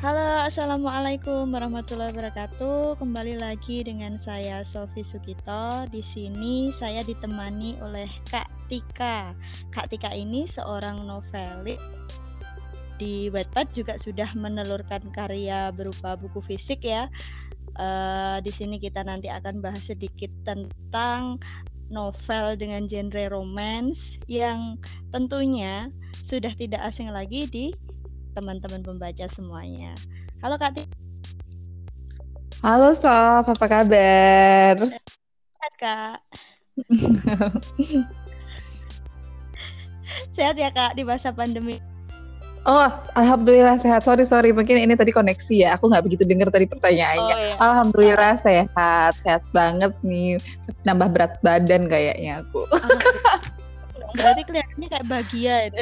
Halo, Assalamualaikum warahmatullahi wabarakatuh. Kembali lagi dengan saya Sofi Sukito. Di sini saya ditemani oleh Kak Tika. Kak Tika ini seorang novelis di Wattpad juga sudah menelurkan karya berupa buku fisik ya. Uh, di sini kita nanti akan bahas sedikit tentang novel dengan genre romance yang tentunya sudah tidak asing lagi di teman-teman pembaca semuanya. Halo Kak Tika. Halo Sof, apa kabar? Sehat Kak. Sehat ya Kak di masa pandemi. Oh, alhamdulillah sehat. Sorry sorry, mungkin ini tadi koneksi ya. Aku nggak begitu dengar tadi pertanyaannya. Oh, iya. Alhamdulillah ah. sehat, sehat banget nih. Nambah berat badan kayaknya aku. Oh, berarti kelihatannya kayak bahagia itu.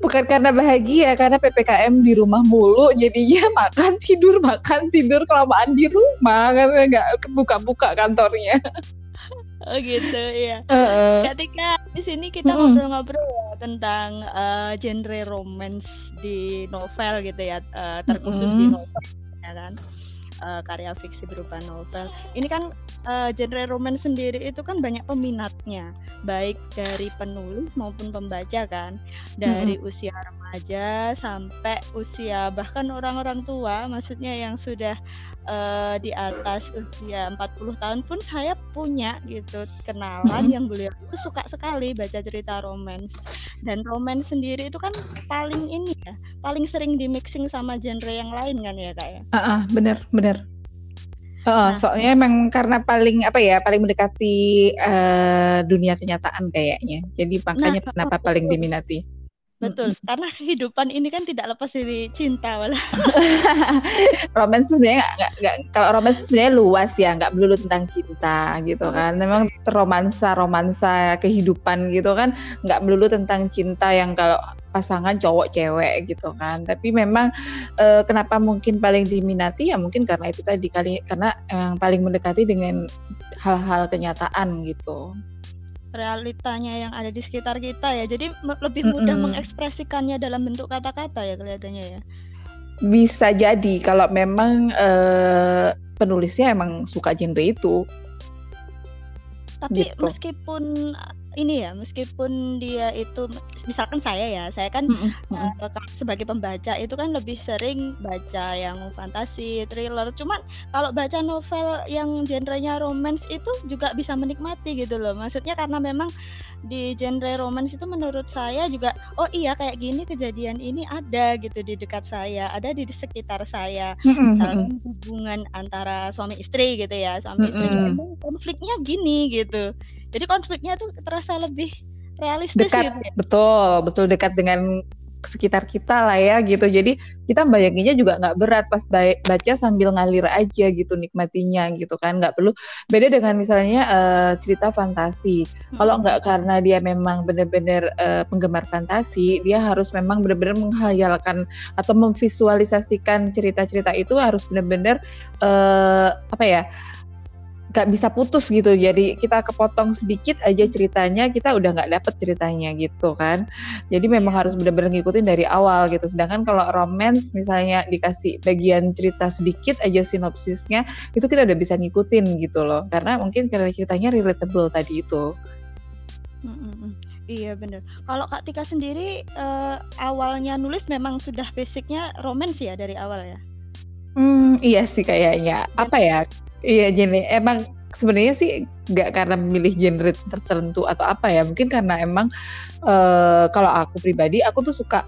Bukan karena bahagia, karena PPKM di rumah mulu, jadinya makan tidur makan tidur kelamaan di rumah karena nggak buka-buka kantornya. Oh gitu ya. Uh, Ketika di sini kita ngobrol-ngobrol ya tentang uh, genre romance di novel gitu ya, uh, terkhusus uh, di novel ya kan uh, karya fiksi berupa novel. Ini kan uh, genre romance sendiri itu kan banyak peminatnya, baik dari penulis maupun pembaca kan. Dari hmm. usia remaja sampai usia bahkan orang-orang tua, maksudnya yang sudah uh, di atas usia 40 tahun pun saya punya gitu kenalan yang beliau itu suka sekali baca cerita romance dan romance sendiri itu kan paling ini ya paling sering di mixing sama genre yang lain kan ya kak ya uh, uh, bener bener Oh, nah, soalnya emang karena paling apa ya, paling mendekati uh, dunia kenyataan kayaknya. Jadi makanya nah, kenapa paling diminati. Betul, hmm. karena kehidupan ini kan tidak lepas dari cinta malah. romance sebenarnya nggak nggak kalau romance sebenarnya luas ya, nggak melulu tentang cinta gitu kan. Memang romansa romansa kehidupan gitu kan, nggak melulu tentang cinta yang kalau pasangan cowok cewek gitu kan. Tapi memang e, kenapa mungkin paling diminati ya mungkin karena itu tadi kali karena emang paling mendekati dengan hal-hal kenyataan gitu realitanya yang ada di sekitar kita ya. Jadi lebih mudah mm -hmm. mengekspresikannya dalam bentuk kata-kata ya kelihatannya ya. Bisa jadi kalau memang uh, penulisnya emang suka genre itu. Tapi gitu. meskipun ini ya meskipun dia itu misalkan saya ya saya kan mm -hmm. uh, sebagai pembaca itu kan lebih sering baca yang fantasi thriller cuman kalau baca novel yang genrenya romance itu juga bisa menikmati gitu loh maksudnya karena memang di genre romance itu menurut saya juga oh iya kayak gini kejadian ini ada gitu di dekat saya ada di sekitar saya mm -hmm. misalnya hubungan antara suami istri gitu ya suami mm -hmm. istri konfliknya gini gitu jadi konfliknya tuh terasa lebih realistis dekat, gitu ya. Betul, betul dekat dengan sekitar kita lah ya gitu. Jadi kita bayanginnya juga nggak berat pas baca sambil ngalir aja gitu nikmatinya gitu kan. Nggak perlu beda dengan misalnya uh, cerita fantasi. Hmm. Kalau nggak karena dia memang benar-benar uh, penggemar fantasi, dia harus memang benar-benar menghayalkan atau memvisualisasikan cerita-cerita itu harus benar-benar uh, apa ya? Gak bisa putus gitu. Jadi kita kepotong sedikit aja ceritanya kita udah nggak dapet ceritanya gitu kan. Jadi memang harus benar-benar ngikutin dari awal gitu. Sedangkan kalau romance misalnya dikasih bagian cerita sedikit aja sinopsisnya itu kita udah bisa ngikutin gitu loh. Karena mungkin ceritanya relatable tadi itu. Iya bener. Kalau Kak Tika sendiri uh, awalnya nulis memang sudah basicnya romance ya dari awal ya? Hmm, iya sih kayaknya. Apa ya? Iya genre emang sebenarnya sih nggak karena memilih genre tertentu atau apa ya mungkin karena emang uh, kalau aku pribadi aku tuh suka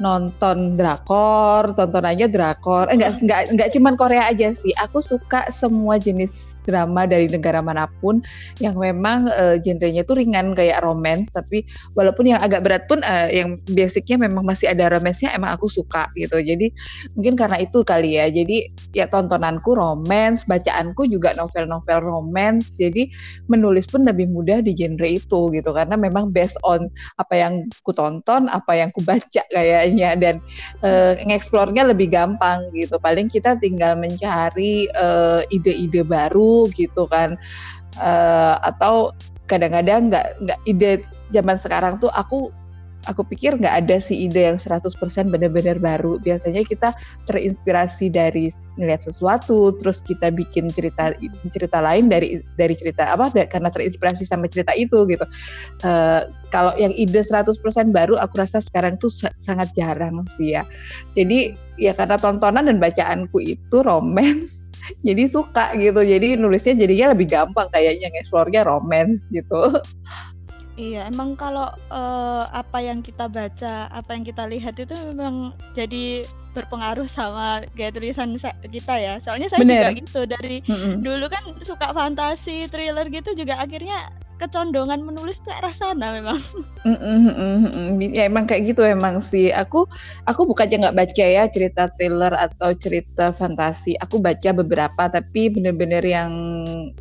nonton drakor, tonton aja drakor. Eh, enggak enggak enggak cuman Korea aja sih. Aku suka semua jenis drama dari negara mana pun yang memang uh, genrenya tuh ringan kayak romance tapi walaupun yang agak berat pun uh, yang basicnya memang masih ada romance-nya emang aku suka gitu. Jadi mungkin karena itu kali ya. Jadi ya tontonanku romance, bacaanku juga novel-novel romance. Jadi menulis pun lebih mudah di genre itu gitu karena memang based on apa yang ku tonton, apa yang ku baca kayak kayaknya dan uh, ngeksplornya lebih gampang gitu. Paling kita tinggal mencari uh, ide-ide baru gitu kan. Uh, atau kadang-kadang nggak nggak ide zaman sekarang tuh aku aku pikir nggak ada sih ide yang 100% benar-benar baru. Biasanya kita terinspirasi dari ngeliat sesuatu, terus kita bikin cerita cerita lain dari dari cerita apa karena terinspirasi sama cerita itu gitu. Uh, kalau yang ide 100% baru aku rasa sekarang tuh sangat jarang sih ya. Jadi ya karena tontonan dan bacaanku itu romance jadi suka gitu. Jadi nulisnya jadinya lebih gampang kayaknya ngeksplornya romance gitu Iya, emang kalau uh, apa yang kita baca, apa yang kita lihat itu memang jadi berpengaruh sama kayak tulisan kita ya. Soalnya saya Bener. juga gitu dari mm dulu kan suka fantasi, thriller gitu juga akhirnya kecondongan menulis ke arah sana memang. Mm -mm, mm -mm. Ya emang kayak gitu emang sih. Aku aku bukannya nggak baca ya cerita thriller atau cerita fantasi. Aku baca beberapa tapi bener-bener yang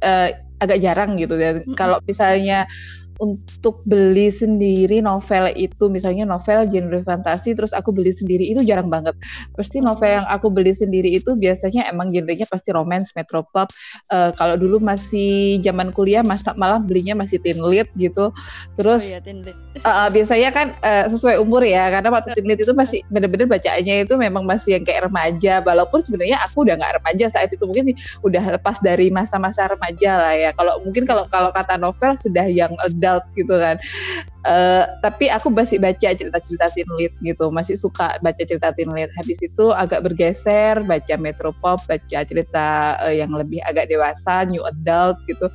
uh, agak jarang gitu. Dan mm kalau misalnya untuk beli sendiri novel itu misalnya novel genre fantasi terus aku beli sendiri itu jarang banget. Pasti novel yang aku beli sendiri itu biasanya emang genrenya pasti romance metropop. Uh, kalau dulu masih zaman kuliah mas malah belinya masih teen lit gitu. Terus oh, iya. Uh, biasanya kan uh, sesuai umur ya karena waktu teen lit itu masih bener-bener bacaannya itu memang masih yang kayak remaja. Walaupun sebenarnya aku udah nggak remaja saat itu mungkin udah lepas dari masa-masa remaja lah ya. Kalau mungkin kalau kalau kata novel sudah yang adult adult gitu kan. Uh, tapi aku masih baca cerita-cerita teen lit gitu, masih suka baca cerita teen lit. Habis itu agak bergeser, baca metropop, baca cerita uh, yang lebih agak dewasa, new adult gitu.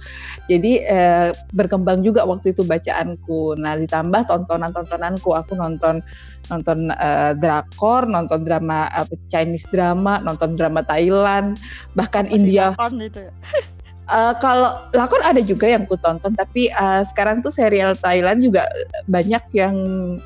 Jadi uh, berkembang juga waktu itu bacaanku. Nah ditambah tontonan-tontonanku, aku nonton nonton uh, drakor, nonton drama uh, Chinese drama, nonton drama Thailand, bahkan Masih India. Itu? Uh, kalau lakon ada juga yang ku tonton tapi uh, sekarang tuh serial Thailand juga banyak yang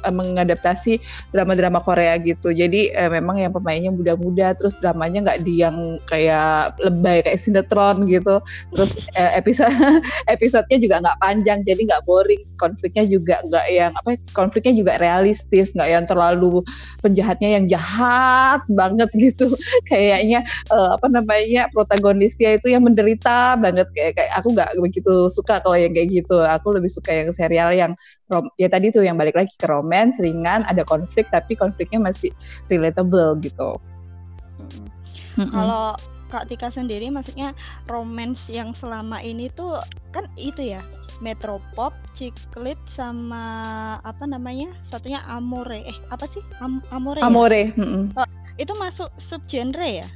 uh, mengadaptasi drama-drama Korea gitu. Jadi uh, memang yang pemainnya muda-muda terus dramanya nggak di yang kayak lebay kayak sinetron gitu. Terus uh, episode episodenya juga nggak panjang jadi nggak boring. Konfliknya juga nggak yang apa konfliknya juga realistis nggak yang terlalu penjahatnya yang jahat banget gitu. Kayaknya uh, apa namanya protagonisnya itu yang menderita banget kayak kayak aku nggak begitu suka kalau yang kayak gitu aku lebih suka yang serial yang rom ya tadi tuh yang balik lagi ke romance ringan ada konflik tapi konfliknya masih relatable gitu mm-hmm. kalau Kak Tika sendiri maksudnya romance yang selama ini tuh kan itu ya Metropop, Ciklit sama apa namanya? Satunya Amore. Eh, apa sih? Am Amore. Amore. Ya? Mm -hmm. oh, itu masuk subgenre ya?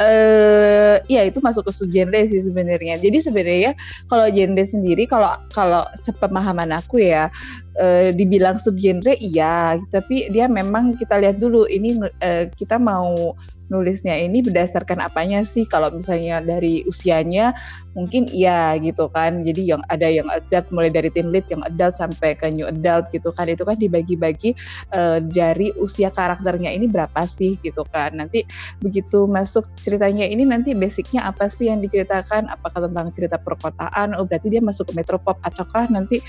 Uh, ya itu masuk ke subgenre sih sebenarnya. Jadi sebenarnya kalau genre sendiri kalau kalau sepemahaman aku ya uh, dibilang subgenre iya, tapi dia memang kita lihat dulu ini uh, kita mau nulisnya ini berdasarkan apanya sih kalau misalnya dari usianya mungkin iya gitu kan. Jadi yang ada yang adult mulai dari teen lit yang adult sampai ke new adult gitu kan. Itu kan dibagi-bagi uh, dari usia karakternya ini berapa sih gitu kan. Nanti begitu masuk ceritanya ini nanti basicnya apa sih yang diceritakan? Apakah tentang cerita perkotaan? Oh berarti dia masuk ke metropop. Ataukah nanti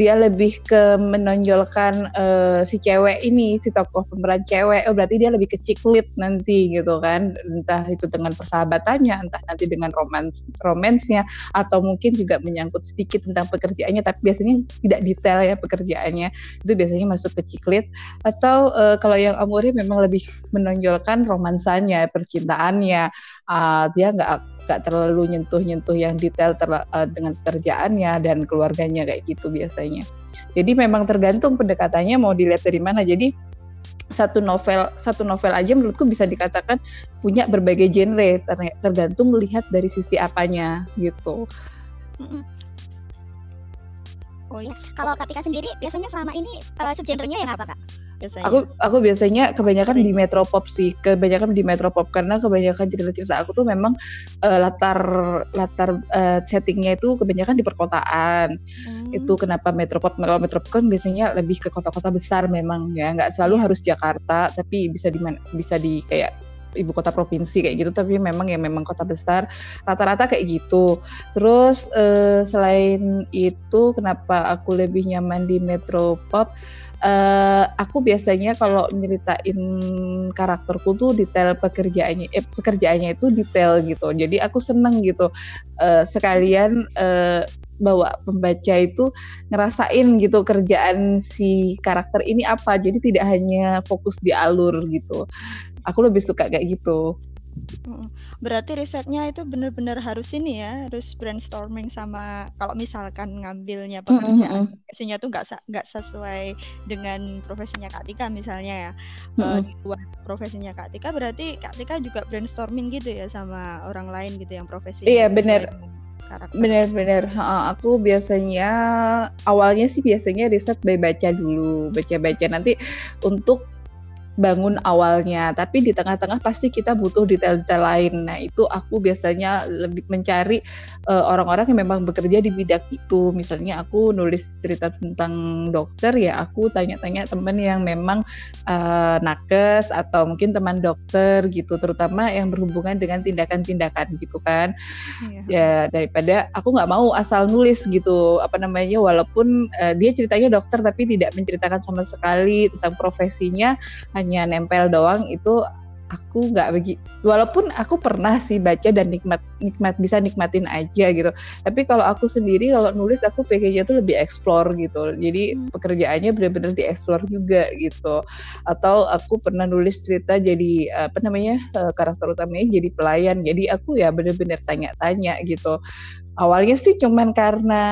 dia lebih ke menonjolkan uh, si cewek ini si tokoh pemeran cewek? Oh berarti dia lebih ke ciklit nanti gitu kan. Entah itu dengan persahabatannya entah nanti dengan romans romans atau mungkin juga menyangkut sedikit tentang pekerjaannya tapi biasanya tidak detail ya pekerjaannya. Itu biasanya masuk ke ciklit. Atau uh, kalau yang Amore memang lebih menonjolkan romansanya percintaannya. Uh, dia nggak nggak terlalu nyentuh-nyentuh yang detail terla, uh, dengan pekerjaannya dan keluarganya kayak gitu biasanya. Jadi memang tergantung pendekatannya mau dilihat dari mana. Jadi satu novel satu novel aja menurutku bisa dikatakan punya berbagai genre tergantung melihat dari sisi apanya gitu. Oh ya, kalau Katika sendiri biasanya selama ini uh, subgenrenya yang apa kak? Biasanya. Aku aku biasanya kebanyakan di metropop sih, kebanyakan di metropop karena kebanyakan cerita-cerita aku tuh memang uh, latar latar uh, settingnya itu kebanyakan di perkotaan. Hmm. Itu kenapa metropop kalau metropop kan biasanya lebih ke kota-kota besar memang ya, nggak selalu iya. harus Jakarta, tapi bisa di bisa di kayak ibu kota provinsi kayak gitu tapi memang ya memang kota besar. Rata-rata kayak gitu. Terus uh, selain itu kenapa aku lebih nyaman di metropop uh, aku biasanya kalau nyeritain karakterku tuh detail pekerjaannya eh, pekerjaannya itu detail gitu. Jadi aku seneng gitu. Uh, sekalian uh, bawa pembaca itu ngerasain gitu kerjaan si karakter ini apa. Jadi tidak hanya fokus di alur gitu. Aku lebih suka kayak gitu Berarti risetnya itu benar-benar harus ini ya, harus brainstorming sama kalau misalkan ngambilnya pekerjaan profesinya tuh nggak nggak sesuai dengan profesinya Kak Tika misalnya ya, mm di luar profesinya Kak Tika berarti Kak Tika juga brainstorming gitu ya sama orang lain gitu yang profesi Iya benar. Benar-benar, aku biasanya awalnya sih biasanya riset baca dulu, baca-baca nanti untuk bangun awalnya, tapi di tengah-tengah pasti kita butuh detail-detail lain. Nah, itu aku biasanya lebih mencari eh, orang-orang yang memang bekerja di bidang itu. Misalnya aku nulis cerita tentang dokter ya, aku tanya-tanya teman yang memang uh, nakes atau mungkin teman dokter gitu, terutama yang berhubungan dengan tindakan-tindakan gitu kan. Iya. Ya daripada aku nggak mau asal nulis gitu, apa namanya, walaupun uh, dia ceritanya dokter tapi tidak menceritakan sama sekali tentang profesinya, hanya hanya nempel doang itu aku nggak begi walaupun aku pernah sih baca dan nikmat nikmat bisa nikmatin aja gitu. Tapi kalau aku sendiri kalau nulis aku pengennya tuh lebih explore gitu. Jadi hmm. pekerjaannya benar-benar dieksplor juga gitu. Atau aku pernah nulis cerita jadi apa namanya eh, karakter utamanya jadi pelayan. Jadi aku ya benar-benar tanya-tanya gitu awalnya sih cuman karena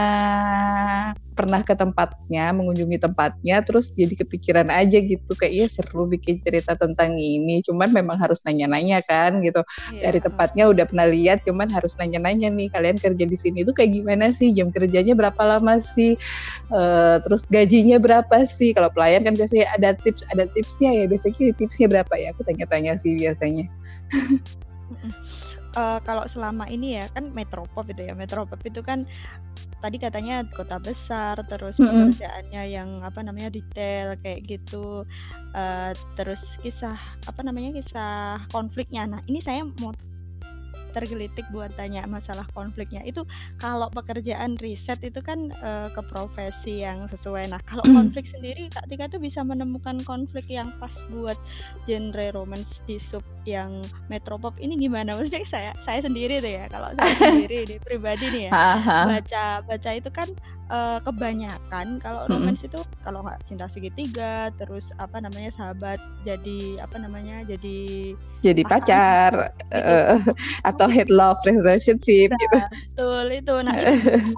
pernah ke tempatnya, mengunjungi tempatnya, terus jadi kepikiran aja gitu kayak iya seru bikin cerita tentang ini. Cuman memang harus nanya-nanya kan gitu. Yeah. Dari tempatnya udah pernah lihat, cuman harus nanya-nanya nih kalian kerja di sini tuh kayak gimana sih? Jam kerjanya berapa lama sih? Uh, terus gajinya berapa sih? Kalau pelayan kan biasanya ada tips, ada tipsnya ya. Biasanya tipsnya berapa ya? Aku tanya-tanya sih biasanya. Uh, kalau selama ini ya kan metropop itu ya metropop itu kan tadi katanya kota besar terus mm -hmm. pekerjaannya yang apa namanya detail kayak gitu uh, terus kisah apa namanya kisah konfliknya nah ini saya mau tergelitik buat tanya masalah konfliknya. Itu kalau pekerjaan riset itu kan uh, ke profesi yang sesuai. Nah kalau hmm. konflik sendiri Kak Tika tuh bisa menemukan konflik yang pas buat genre romance di sub yang metropop. Ini gimana? Maksudnya saya saya sendiri tuh ya. Kalau saya sendiri di pribadi nih ya. Baca baca itu kan uh, kebanyakan kalau mm-hmm. romance itu kalau nggak cinta segitiga terus apa namanya sahabat jadi apa namanya jadi jadi pacar. uh, atau head love relationship nah, gitu. betul itu. Nah itu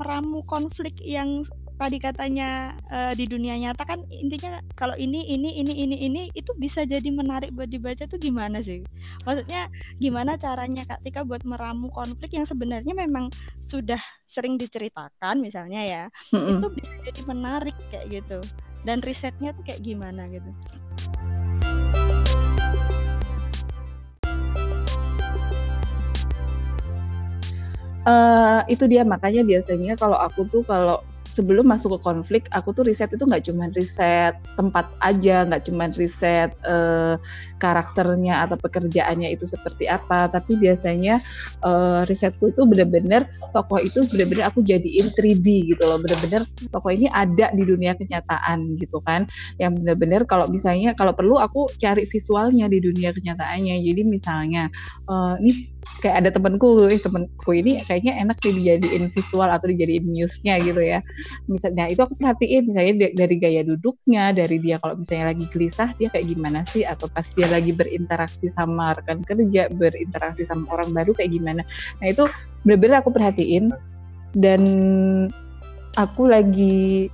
meramu konflik yang tadi katanya uh, di dunia nyata kan intinya kalau ini ini ini ini ini itu bisa jadi menarik buat dibaca tuh gimana sih? Maksudnya gimana caranya Kak Tika buat meramu konflik yang sebenarnya memang sudah sering diceritakan misalnya ya. Mm-hmm. Itu bisa jadi menarik kayak gitu. Dan risetnya tuh kayak gimana gitu. Uh, itu dia makanya biasanya kalau aku tuh kalau sebelum masuk ke konflik aku tuh riset itu nggak cuma riset tempat aja nggak cuma riset uh, karakternya atau pekerjaannya itu seperti apa tapi biasanya uh, risetku itu benar-benar tokoh itu benar-benar aku jadiin 3D gitu loh. Benar-benar tokoh ini ada di dunia kenyataan gitu kan. Yang benar-benar kalau misalnya kalau perlu aku cari visualnya di dunia kenyataannya. Jadi misalnya uh, ini kayak ada temanku, eh temanku ini kayaknya enak nih dijadiin visual atau dijadiin newsnya gitu ya. Misalnya itu aku perhatiin misalnya dari gaya duduknya, dari dia kalau misalnya lagi gelisah dia kayak gimana sih atau pas dia lagi berinteraksi sama rekan kerja, berinteraksi sama orang baru kayak gimana. Nah itu bener-bener aku perhatiin dan aku lagi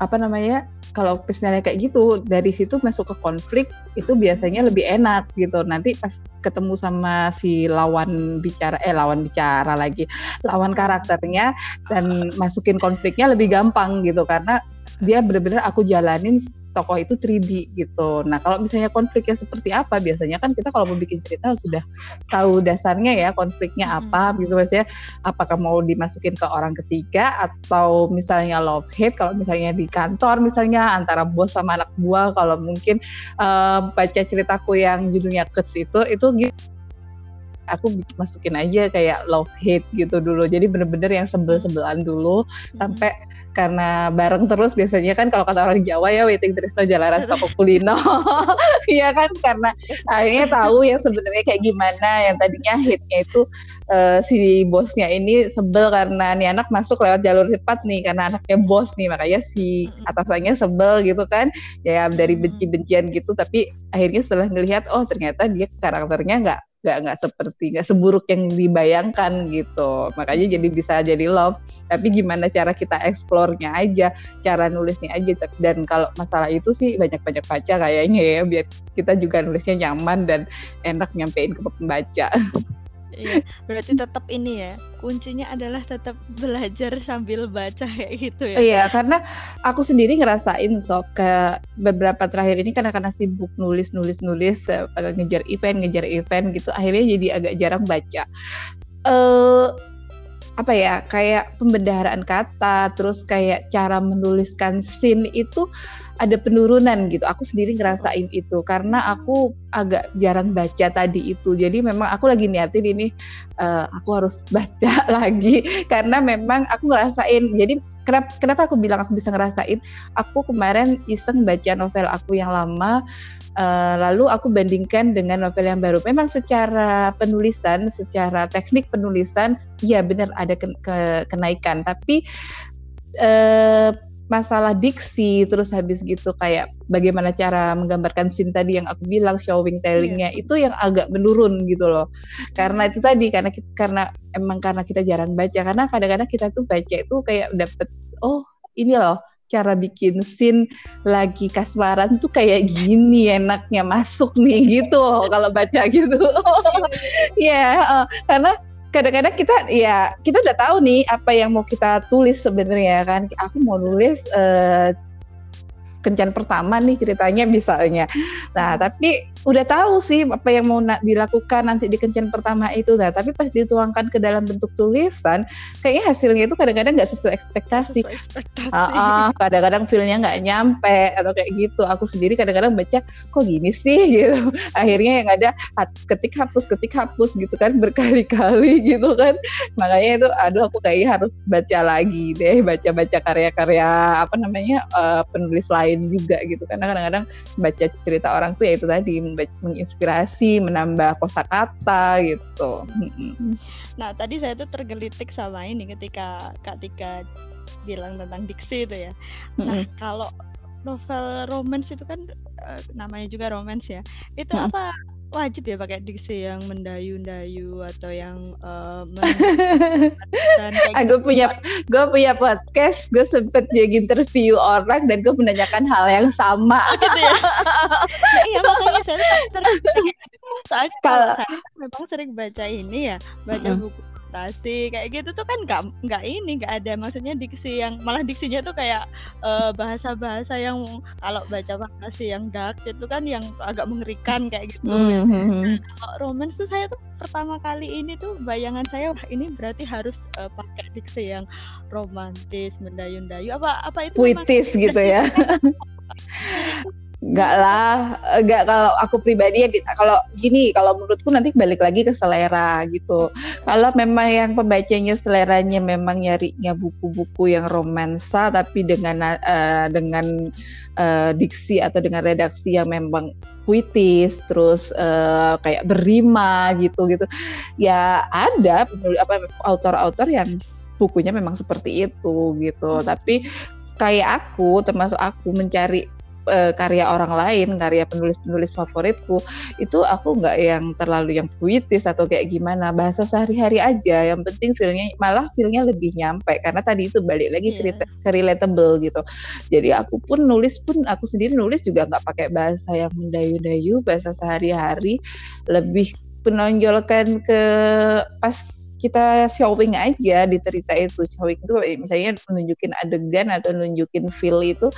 apa namanya kalau misalnya kayak gitu dari situ masuk ke konflik itu biasanya lebih enak gitu. Nanti pas ketemu sama si lawan bicara eh lawan bicara lagi lawan karakternya dan masukin konfliknya lebih gampang gitu. Karena dia benar-benar aku jalanin tokoh itu 3D gitu. Nah kalau misalnya konfliknya seperti apa, biasanya kan kita kalau mau bikin cerita sudah tahu dasarnya ya konfliknya apa, hmm. gitu maksudnya apakah mau dimasukin ke orang ketiga atau misalnya love hate kalau misalnya di kantor misalnya antara bos sama anak buah kalau mungkin uh, baca ceritaku yang judulnya Cuts itu itu aku masukin aja kayak love hate gitu dulu jadi bener-bener yang sebel-sebelan dulu hmm. sampai karena bareng terus biasanya kan kalau kata orang Jawa ya waiting Trisno jalanan soko kulino iya kan? Karena akhirnya tahu yang sebenarnya kayak gimana. Yang tadinya hitnya itu uh, si bosnya ini sebel karena nih anak masuk lewat jalur cepat nih karena anaknya bos nih. Makanya si atasannya sebel gitu kan. Ya dari benci-bencian gitu. Tapi akhirnya setelah ngelihat oh ternyata dia karakternya nggak nggak nggak seperti nggak seburuk yang dibayangkan gitu. Makanya jadi bisa jadi love. Tapi gimana cara kita eksplornya aja cara nulisnya aja. Dan kalau masalah itu sih banyak-banyak baca kayaknya ya biar kita juga nulisnya nyaman dan enak nyampein ke pembaca Iya, berarti tetap ini ya. Kuncinya adalah tetap belajar sambil baca kayak gitu ya. Iya, karena aku sendiri ngerasain sob ke beberapa terakhir ini karena karena sibuk nulis nulis nulis uh, ngejar event ngejar event gitu akhirnya jadi agak jarang baca. Eh uh, apa ya kayak pembendaharaan kata terus kayak cara menuliskan scene itu ada penurunan gitu. Aku sendiri ngerasain itu karena aku agak jarang baca tadi itu. Jadi memang aku lagi niatin ini uh, aku harus baca lagi karena memang aku ngerasain. Jadi kenapa kenapa aku bilang aku bisa ngerasain aku kemarin iseng baca novel aku yang lama Uh, lalu aku bandingkan dengan novel yang baru. Memang secara penulisan, secara teknik penulisan, ya benar ada ke ke kenaikan. Tapi uh, masalah diksi, terus habis gitu kayak bagaimana cara menggambarkan scene tadi yang aku bilang showing tellingnya yeah. itu yang agak menurun gitu loh. Karena itu tadi karena karena emang karena kita jarang baca. Karena kadang-kadang kita tuh baca itu kayak dapet oh ini loh cara bikin scene lagi kasmaran tuh kayak gini enaknya masuk nih gitu kalau baca gitu ya yeah, uh, karena kadang-kadang kita ya kita udah tahu nih apa yang mau kita tulis sebenarnya kan aku mau nulis uh, kencan pertama nih ceritanya misalnya. Nah, tapi udah tahu sih apa yang mau dilakukan nanti di kencan pertama itu. Nah, tapi pas dituangkan ke dalam bentuk tulisan, kayaknya hasilnya itu kadang-kadang nggak sesuai ekspektasi. ekspektasi. Uh, uh, kadang-kadang feelnya nggak nyampe atau kayak gitu. Aku sendiri kadang-kadang baca kok gini sih gitu. Akhirnya yang ada ketik hapus ketik hapus gitu kan berkali-kali gitu kan. Makanya itu aduh aku kayaknya harus baca lagi deh, baca-baca karya-karya apa namanya uh, penulis lain lain juga gitu karena kadang-kadang baca cerita orang tuh ya itu tadi menginspirasi menambah kosakata gitu. Nah tadi saya tuh tergelitik sama ini ketika Kak Tika bilang tentang diksi itu ya. Nah kalau novel romance itu kan uh, namanya juga romance ya. Itu apa wajib ya pakai diksi yang mendayu-dayu atau yang uh, gue punya gue punya podcast gue sempet jadi interview orang dan gue menanyakan hal yang sama. Oh, gitu ya? ya iya makanya saya kalau memang sering baca ini ya baca buku fantasi kayak gitu tuh kan nggak nggak ini nggak ada maksudnya diksi yang malah diksinya tuh kayak uh, bahasa-bahasa yang kalau baca fantasi yang dark itu kan yang agak mengerikan kayak gitu. Mm-hmm. kalau romance tuh saya tuh pertama kali ini tuh bayangan saya wah ini berarti harus uh, pakai diksi yang romantis, mendayu-dayu apa apa itu puitis gitu ya. Enggak lah, enggak kalau aku pribadi ya kalau gini, kalau menurutku nanti balik lagi ke selera gitu. Kalau memang yang pembacanya seleranya memang nyarinya buku-buku yang romansa tapi dengan uh, dengan uh, diksi atau dengan redaksi yang memang puitis terus uh, kayak berima gitu gitu. Ya ada apa autor-autor yang bukunya memang seperti itu gitu. Hmm. Tapi kayak aku termasuk aku mencari uh, karya orang lain, karya penulis-penulis favoritku, itu aku nggak yang terlalu yang puitis atau kayak gimana, bahasa sehari-hari aja. Yang penting feelnya malah feelnya lebih nyampe karena tadi itu balik lagi yeah. cerita ke relatable gitu. Jadi aku pun nulis pun aku sendiri nulis juga nggak pakai bahasa yang mendayu-dayu, bahasa sehari-hari, lebih menonjolkan ke pas kita showing aja di cerita itu. Showing itu misalnya menunjukin adegan atau nunjukin feel itu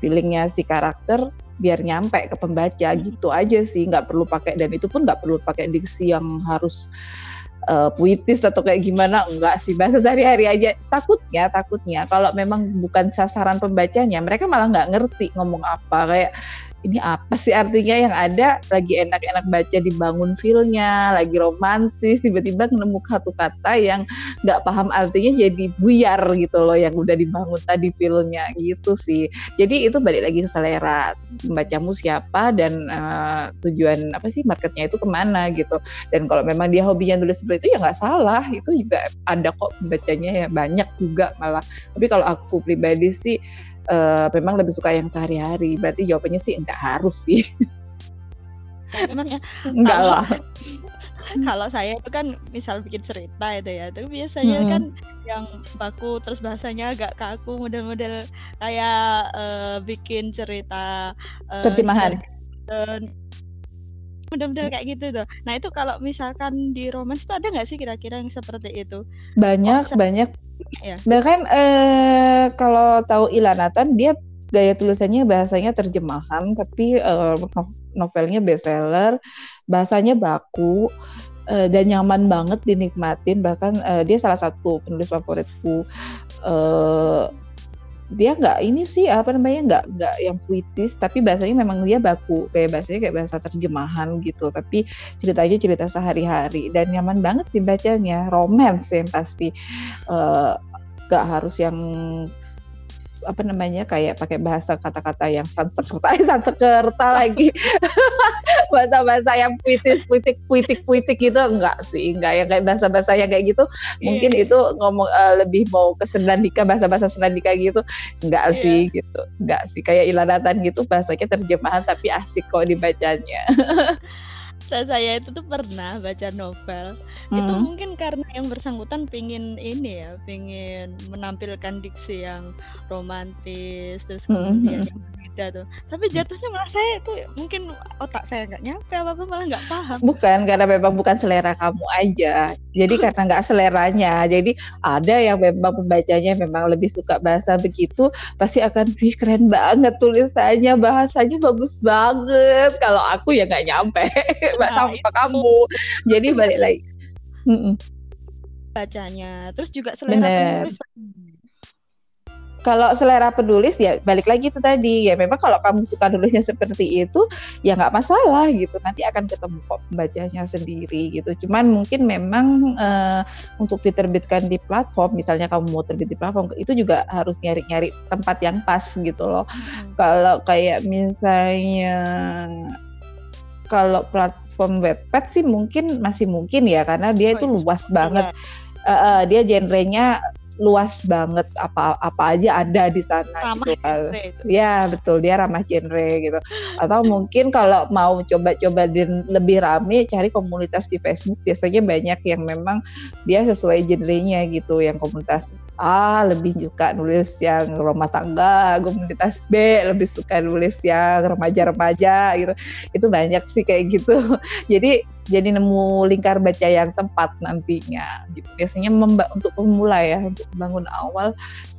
feelingnya si karakter biar nyampe ke pembaca hmm. gitu aja sih. Nggak perlu pakai dan itu pun nggak perlu pakai diksi yang harus uh, puitis atau kayak gimana. Enggak sih. Bahasa sehari-hari aja. Takutnya takutnya kalau memang bukan sasaran pembacanya mereka malah nggak ngerti ngomong apa. Kayak ini apa sih artinya yang ada? Lagi enak-enak baca dibangun feelnya lagi romantis tiba-tiba nemu satu kata yang nggak paham artinya jadi buyar gitu loh yang udah dibangun tadi feelnya. Gitu sih. Jadi itu balik lagi ke selera. Membacamu siapa dan uh, tujuan apa sih marketnya itu ke mana gitu. Dan kalau memang dia hobinya nulis seperti itu ya nggak salah. Itu juga ada kok bacanya ya banyak juga malah. Tapi kalau aku pribadi sih uh, memang lebih suka yang sehari-hari. Berarti jawabannya sih enggak harus sih. Emangnya enggak lah. Kalau saya itu kan misal bikin cerita itu ya, itu biasanya hmm. kan yang baku terus bahasanya agak kaku, model-model kayak uh, bikin cerita uh, terjemahan. Model-model kayak gitu tuh. Nah itu kalau misalkan di romance tuh ada nggak sih kira-kira yang seperti itu? Banyak, oh, banyak ya. Bahkan eh, kalau tahu Ilanatan dia gaya tulisannya bahasanya terjemahan tapi eh, novelnya bestseller, bahasanya baku eh, dan nyaman banget dinikmatin bahkan eh, dia salah satu penulis favoritku. Eh, dia nggak ini sih apa namanya nggak nggak yang puitis tapi bahasanya memang dia baku kayak bahasanya kayak bahasa terjemahan gitu tapi ceritanya cerita sehari-hari dan nyaman banget dibacanya romance yang pasti. Uh, nggak harus yang apa namanya kayak pakai bahasa kata-kata yang sansekerta sansekerta lagi. Bahasa-bahasa yang puitis puitik puitik puitik gitu. Enggak sih enggak yang kayak bahasa-bahasa yang kayak gitu. Yeah. mungkin itu ngomong uh, lebih mau ke senandika bahasa-bahasa senandika gitu. Enggak yeah. sih gitu. Enggak sih kayak ilanatan gitu bahasanya terjemahan tapi asik kok dibacanya saya itu tuh pernah baca novel hmm. itu mungkin karena yang bersangkutan pingin ini ya pingin menampilkan diksi yang romantis terus kemudian hmm. yang berbeda tuh. Tapi jatuhnya malah saya itu mungkin otak saya nggak nyampe apa apa malah nggak paham. Bukan karena memang bukan selera kamu aja. Jadi karena nggak seleranya. Jadi ada yang memang pembacanya memang lebih suka bahasa begitu pasti akan wih keren banget tulisannya bahasanya bagus banget. Kalau aku ya nggak nyampe. Nah, sama kamu. Jadi balik lagi. Bacanya. Terus juga selera penulis kalau selera penulis ya balik lagi itu tadi ya memang kalau kamu suka nulisnya seperti itu ya nggak masalah gitu nanti akan ketemu kok pembacanya sendiri gitu cuman mungkin memang uh, untuk diterbitkan di platform misalnya kamu mau terbit di platform itu juga harus nyari-nyari tempat yang pas gitu loh hmm. kalau kayak misalnya kalau platform Wattpad sih mungkin masih mungkin ya karena dia oh, itu iya. luas banget. Iya. Uh, uh, dia genrenya luas banget apa apa aja ada di sana ramah gitu kan. Ya betul dia ramah genre gitu. Atau mungkin kalau mau coba-coba lebih rame cari komunitas di Facebook biasanya banyak yang memang dia sesuai genrenya gitu yang komunitas A lebih suka nulis yang rumah tangga, komunitas B lebih suka nulis yang remaja-remaja gitu. Itu banyak sih kayak gitu. Jadi jadi nemu lingkar baca yang tepat nantinya gitu. Biasanya untuk pemula ya untuk bangun awal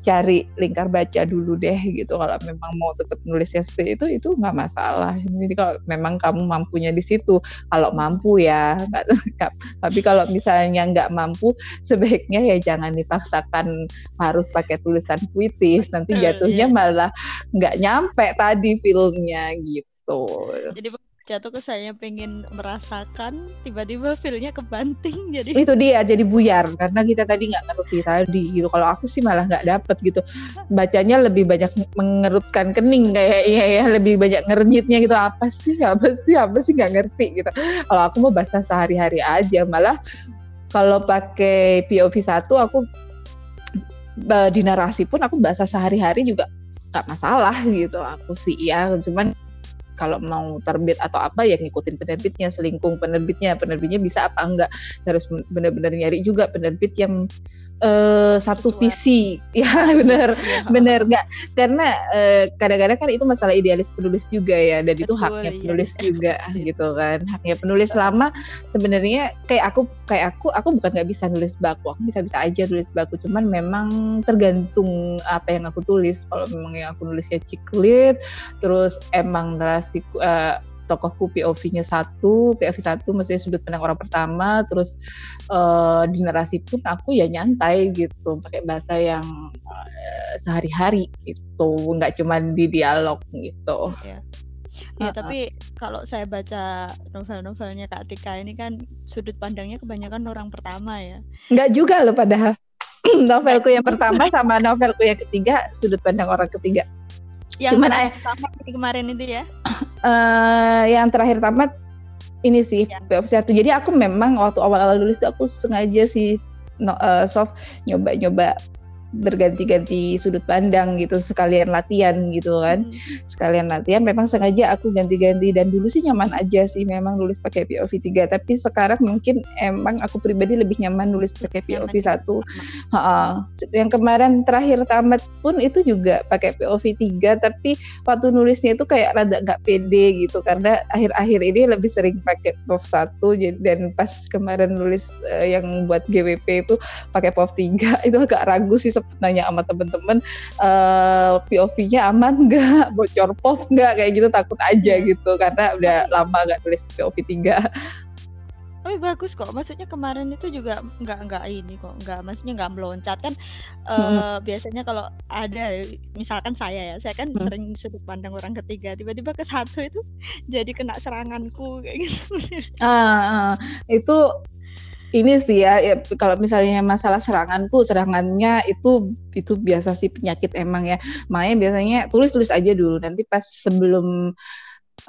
cari lingkar baca dulu deh gitu. Kalau memang mau tetap nulisnya seperti itu itu nggak masalah. Jadi kalau memang kamu mampunya di situ, kalau mampu ya. Tapi kalau misalnya nggak mampu, sebaiknya ya jangan dipaksakan harus pakai tulisan puitis. Nanti jatuhnya malah nggak nyampe tadi filmnya gitu. Jadi jatuh ke saya pengen merasakan tiba-tiba feelnya kebanting jadi itu dia jadi buyar. Karena kita tadi nggak ngerti tadi gitu. Kalau aku sih malah nggak dapet gitu. Bacanya lebih banyak mengerutkan kening kayak ya. Ya lebih banyak ngerenyitnya gitu. Apa sih apa sih apa sih? Nggak ngerti gitu. Kalau aku mau bahasa sehari-hari aja. Malah kalau pakai POV satu aku di narasi pun aku bahasa sehari-hari juga nggak masalah gitu. Aku sih ya cuman kalau mau terbit atau apa ya ngikutin penerbitnya selingkung penerbitnya. Penerbitnya bisa apa enggak? Harus benar-benar nyari juga penerbit yang uh, satu visi ya benar ya. benar nggak karena uh, kadang-kadang kan itu masalah idealis penulis juga ya dan Betul, itu haknya iya. penulis ya. juga gitu kan haknya penulis lama sebenarnya kayak aku kayak aku aku bukan nggak bisa nulis baku aku bisa bisa aja nulis baku cuman memang tergantung apa yang aku tulis kalau memang yang aku nulisnya ciklit terus emang narasi uh, tokohku POV-nya satu, POV satu maksudnya sudut pandang orang pertama, terus uh, di narasi pun aku ya nyantai gitu, pakai bahasa yang uh, sehari-hari gitu, nggak cuma di dialog gitu. Ya. Ya, uh -uh. tapi kalau saya baca novel-novelnya Kak Tika ini kan sudut pandangnya kebanyakan orang pertama ya. Enggak juga loh padahal. novelku yang pertama sama novelku yang ketiga sudut pandang orang ketiga. Yang Cuman ayah kemarin itu ya. Uh, yang terakhir tamat ini sih ya. POV satu. Jadi aku memang waktu awal-awal nulis itu aku sengaja sih no, uh, soft nyoba-nyoba berganti-ganti sudut pandang gitu sekalian latihan gitu kan. Hmm. sekalian latihan memang sengaja aku ganti-ganti dan dulu sih nyaman aja sih memang nulis pakai POV 3 tapi sekarang mungkin emang aku pribadi lebih nyaman nulis pakai POV 1 ha yang kemarin terakhir tamat pun itu juga pakai POV 3 tapi waktu nulisnya itu kayak rada nggak pede gitu karena akhir-akhir ini lebih sering pakai POV 1 dan pas kemarin nulis uh, yang buat GWP itu pakai POV 3 itu agak ragu sih sempet nanya sama temen-temen uh, eh, POV-nya aman nggak bocor POV nggak kayak gitu takut aja iya. gitu karena udah lama nggak tulis POV 3 Oh bagus kok, maksudnya kemarin itu juga nggak nggak ini kok, nggak maksudnya nggak meloncat kan uh, biasanya kalau ada misalkan saya ya, saya kan hmm. sering sudut pandang orang ketiga, tiba-tiba ke satu itu jadi kena seranganku kayak gitu. Ah, uh, itu ini sih ya, ya kalau misalnya masalah seranganku serangannya itu itu biasa sih penyakit emang ya. Makanya biasanya tulis tulis aja dulu nanti pas sebelum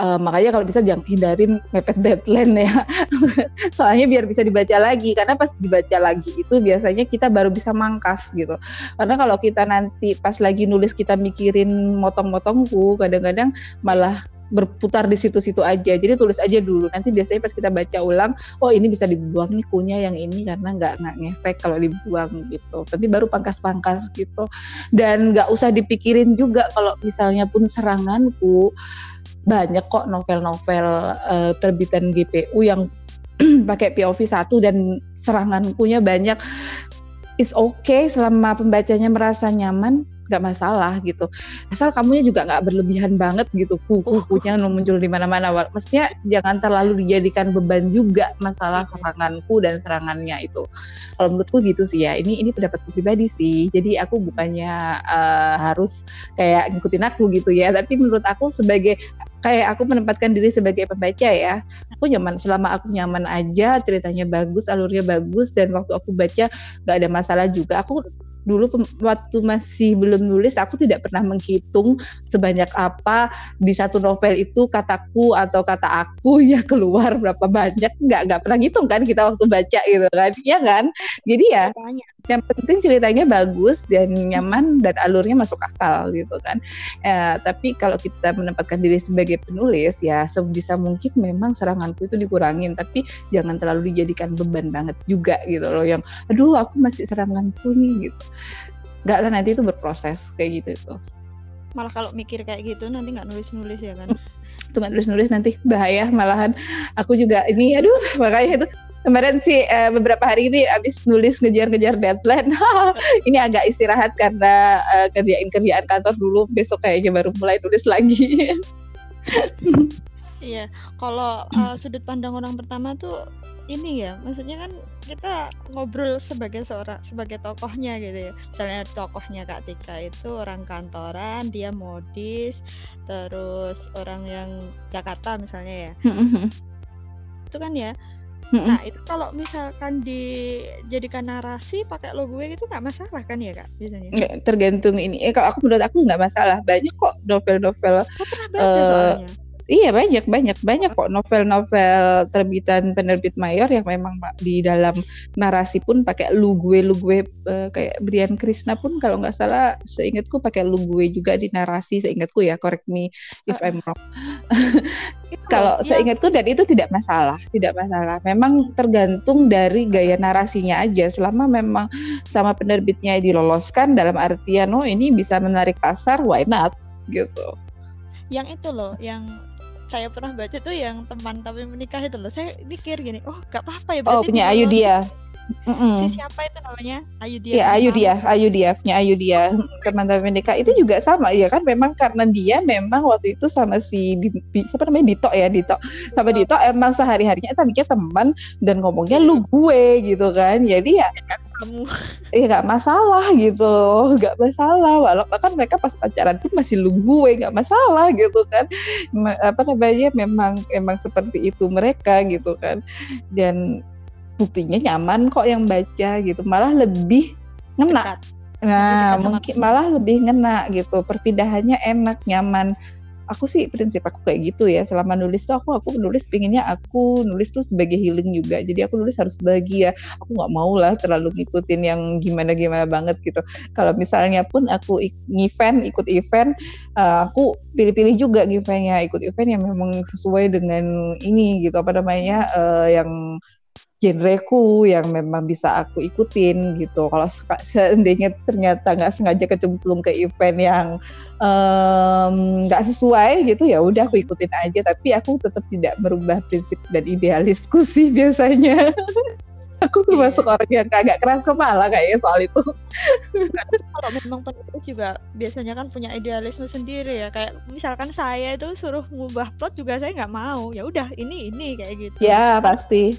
uh, makanya kalau bisa jangan hindarin mepet deadline ya. Soalnya biar bisa dibaca lagi karena pas dibaca lagi itu biasanya kita baru bisa mangkas gitu. Karena kalau kita nanti pas lagi nulis kita mikirin motong-motongku kadang-kadang malah berputar di situ-situ aja. Jadi tulis aja dulu. Nanti biasanya pas kita baca ulang, oh ini bisa dibuang nih kunya yang ini karena nggak nggak ngefek kalau dibuang gitu. Nanti baru pangkas-pangkas gitu. Dan nggak usah dipikirin juga kalau misalnya pun seranganku banyak kok novel-novel uh, terbitan GPU yang pakai POV satu dan serangankunya banyak. It's okay selama pembacanya merasa nyaman nggak masalah gitu. Asal kamunya juga nggak berlebihan banget gitu. Kuku-kukunya muncul di mana-mana. Maksudnya jangan terlalu dijadikan beban juga masalah seranganku dan serangannya itu. Kalau menurutku gitu sih ya. Ini ini pendapatku pribadi sih. Jadi aku bukannya uh, harus kayak ngikutin aku gitu ya. Tapi menurut aku sebagai kayak aku menempatkan diri sebagai pembaca ya aku nyaman. Selama aku nyaman aja ceritanya bagus alurnya bagus dan waktu aku baca nggak ada masalah juga aku dulu waktu masih belum nulis aku tidak pernah menghitung sebanyak apa di satu novel itu kataku atau kata aku ya keluar berapa banyak. Nggak nggak pernah ngitung kan kita waktu baca gitu kan. Ya kan? Jadi ya yang penting ceritanya bagus dan nyaman dan alurnya masuk akal gitu kan. Ya, tapi kalau kita menempatkan diri sebagai penulis ya sebisa mungkin memang seranganku itu dikurangin. Tapi jangan terlalu dijadikan beban banget juga gitu loh yang aduh aku masih seranganku nih gitu. Nggak lah nanti itu berproses kayak gitu itu. Malah kalau mikir kayak gitu nanti nggak nulis-nulis ya kan? Tuh nggak nulis-nulis nanti bahaya malahan. Aku juga ini aduh makanya itu kemarin sih uh, beberapa hari ini abis nulis ngejar-ngejar deadline ini agak istirahat karena uh, kerjain kerjaan kantor dulu besok kayaknya baru mulai nulis lagi. Iya kalau uh, sudut pandang orang pertama tuh ini ya maksudnya kan kita ngobrol sebagai seorang sebagai tokohnya gitu ya. Misalnya tokohnya Kak Tika itu orang kantoran dia modis terus orang yang Jakarta misalnya ya. Itu kan ya Mm-mm. Nah itu kalau misalkan dijadikan narasi pakai logo gitu nggak masalah kan ya kak biasanya? Nggak, tergantung ini. Eh kalau aku menurut aku nggak masalah. Banyak kok novel-novel. Aku pernah baca uh, soalnya Iya banyak banyak banyak kok novel-novel terbitan penerbit mayor yang memang di dalam narasi pun pakai lu gue lu gue uh, kayak Brian Krishna pun kalau nggak salah seingatku pakai lu gue juga di narasi seingatku ya correct me if I'm wrong. kalau ya. seingatku dan itu tidak masalah tidak masalah. Memang tergantung dari gaya narasinya aja selama memang sama penerbitnya diloloskan dalam artian oh ini bisa menarik pasar why not gitu yang itu loh yang saya pernah baca tuh yang teman tapi menikah itu loh. Saya mikir gini oh gak apa-apa ya oh punya Ayu dia mm -mm. si siapa itu namanya? Ayu dia ya Ayu dia Ayu Ayu dia teman-teman Deka itu juga sama ya kan? Memang karena dia memang waktu itu sama si siapa namanya? Dito ya Dito. Sama Dito. Emang sehari harinya tadinya teman dan ngomongnya lu iya. gue gitu kan. Jadi ya kamu ya nggak masalah gitu nggak masalah. Walau kan mereka pas pacaran pun masih lu gue nggak masalah gitu kan. Apa namanya memang emang seperti itu mereka gitu kan. Dan buktinya nyaman kok yang baca gitu. Malah lebih ngena. Nah mungkin malah lebih ngena gitu. Perpindahannya enak nyaman. Aku sih prinsip aku kayak gitu ya. Selama nulis tuh aku aku nulis pinginnya aku nulis tuh sebagai healing juga. Jadi aku nulis harus bahagia. Aku nggak mau lah terlalu ngikutin yang gimana gimana banget gitu. Kalau misalnya pun aku event ikut event uh, aku pilih-pilih juga eventnya ikut event yang memang sesuai dengan ini gitu. Apa namanya uh, yang genreku yang memang bisa aku ikutin gitu. Kalau seandainya ternyata nggak sengaja kecemplung ke event yang nggak um, sesuai gitu ya udah aku ikutin aja. Tapi aku tetap tidak merubah prinsip dan idealisku sih biasanya. aku termasuk yeah. orang yang kagak keras kepala kayaknya soal itu. Kalau memang penulis juga biasanya kan punya idealisme sendiri ya. Kayak misalkan saya itu suruh ngubah plot juga saya nggak mau. Ya udah ini ini kayak gitu. Ya pasti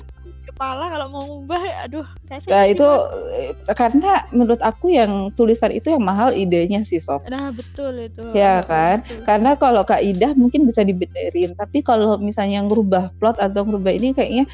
kepala kalau mau ngubah aduh nah, itu eh, karena menurut aku yang tulisan itu yang mahal idenya sih sob. Nah betul itu. Ya kan? betul. karena kalau kaidah mungkin bisa dibenerin tapi kalau misalnya ngerubah plot atau ngerubah ini kayaknya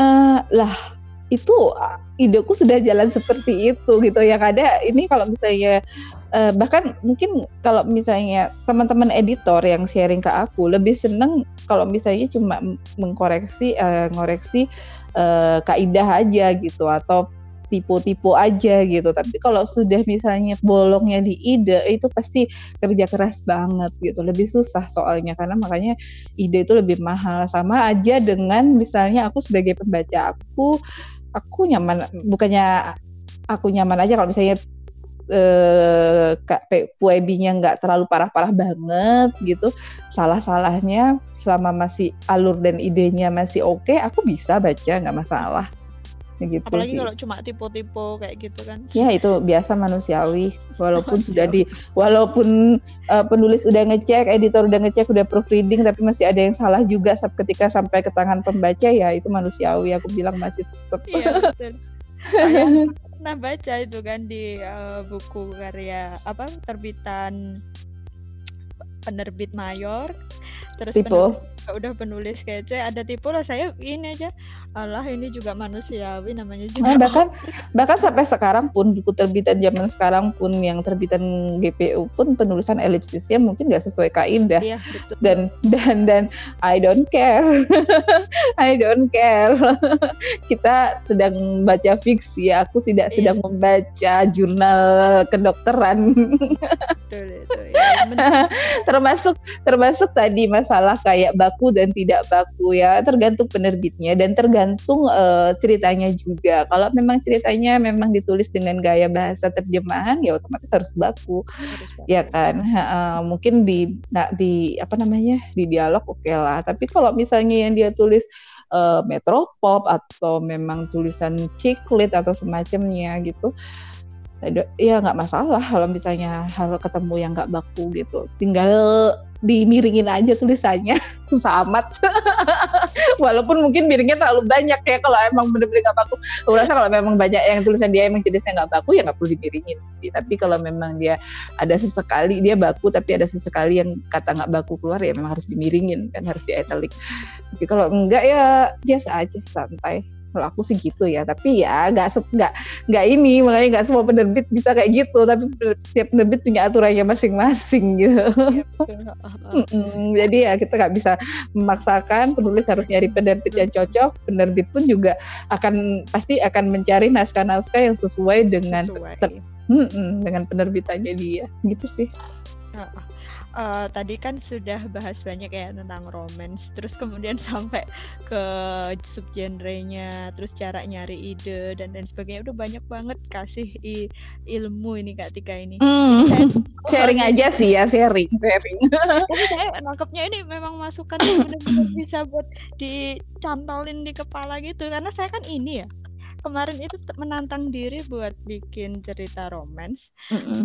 uh, lah itu ideku sudah jalan seperti itu gitu. Yang ada ini kalau misalnya uh, bahkan mungkin kalau misalnya teman-teman editor yang sharing ke aku lebih seneng kalau misalnya cuma mengkoreksi uh, ngoreksi uh, kaidah aja gitu atau tipu-tipu aja gitu. Tapi kalau sudah misalnya bolongnya di ide itu pasti kerja keras banget gitu. Lebih susah soalnya karena makanya ide itu lebih mahal. Sama aja dengan misalnya aku sebagai pembaca aku aku nyaman bukannya aku nyaman aja kalau misalnya eh, PUEB-nya nggak terlalu parah-parah banget gitu. Salah-salahnya selama masih alur dan idenya masih oke okay, aku bisa baca nggak masalah. Gitu apalagi sih. kalau cuma tipe-tipe kayak gitu kan. Ya itu biasa manusiawi. Walaupun sudah di walaupun uh, penulis udah ngecek editor udah ngecek udah proofreading tapi masih ada yang salah juga ketika sampai ke tangan pembaca ya itu manusiawi. Aku bilang masih tetap iya, betul. pernah baca itu kan di uh, buku karya apa terbitan penerbit mayor. Terus penulis, udah penulis kece ada tipe lah saya ini aja. Allah ini juga manusiawi namanya juga. Nah, bahkan bahkan sampai sekarang pun buku terbitan zaman sekarang pun yang terbitan GPU pun penulisan elipsisnya mungkin nggak sesuai kaidah. Iya, dan dan dan I don't care. I don't care. Kita sedang baca fiksi aku tidak iya. sedang membaca jurnal kedokteran. Betul, itu, ya. termasuk termasuk tadi masalah kayak baku dan tidak baku ya tergantung penerbitnya dan tergantung uh, ceritanya juga. Kalau memang ceritanya memang ditulis dengan gaya bahasa terjemahan, ya otomatis harus baku, harus baku. ya kan. Uh, mungkin di nah, di apa namanya di dialog oke okay lah. Tapi kalau misalnya yang dia tulis uh, metropop atau memang tulisan ciklit atau semacamnya gitu, ya nggak masalah kalau misalnya hal ketemu yang nggak baku gitu. Tinggal dimiringin aja tulisannya. Susah amat. Walaupun mungkin miringnya terlalu banyak ya kalau emang bener-bener gak baku. Aku rasa kalau memang banyak yang tulisan dia emang jenisnya nggak baku ya nggak perlu dimiringin sih. Tapi kalau memang dia ada sesekali dia baku tapi ada sesekali yang kata nggak baku keluar ya memang harus dimiringin kan harus di italic. Tapi kalau enggak ya biasa aja santai kalau aku sih gitu ya tapi ya nggak nggak nggak ini makanya nggak semua penerbit bisa kayak gitu tapi setiap penerbit punya aturannya masing-masing gitu. Ya, jadi ya kita nggak bisa memaksakan penulis harus nyari penerbit yang cocok penerbit pun juga akan pasti akan mencari naskah-naskah yang sesuai dengan sesuai. Ter, dengan penerbitannya dia gitu sih. Uh, tadi kan sudah bahas banyak ya tentang romance, terus kemudian sampai ke subgenrenya, terus cara nyari ide dan dan sebagainya. Udah banyak banget kasih ilmu ini Kak Tika ini. Mm. Saya, sharing oh, aja sih ya, sharing, sharing. Tapi saya nangkepnya ini memang masukan yang benar-benar bisa buat dicantolin di kepala gitu karena saya kan ini ya kemarin itu menantang diri buat bikin cerita romance. Mm -mm.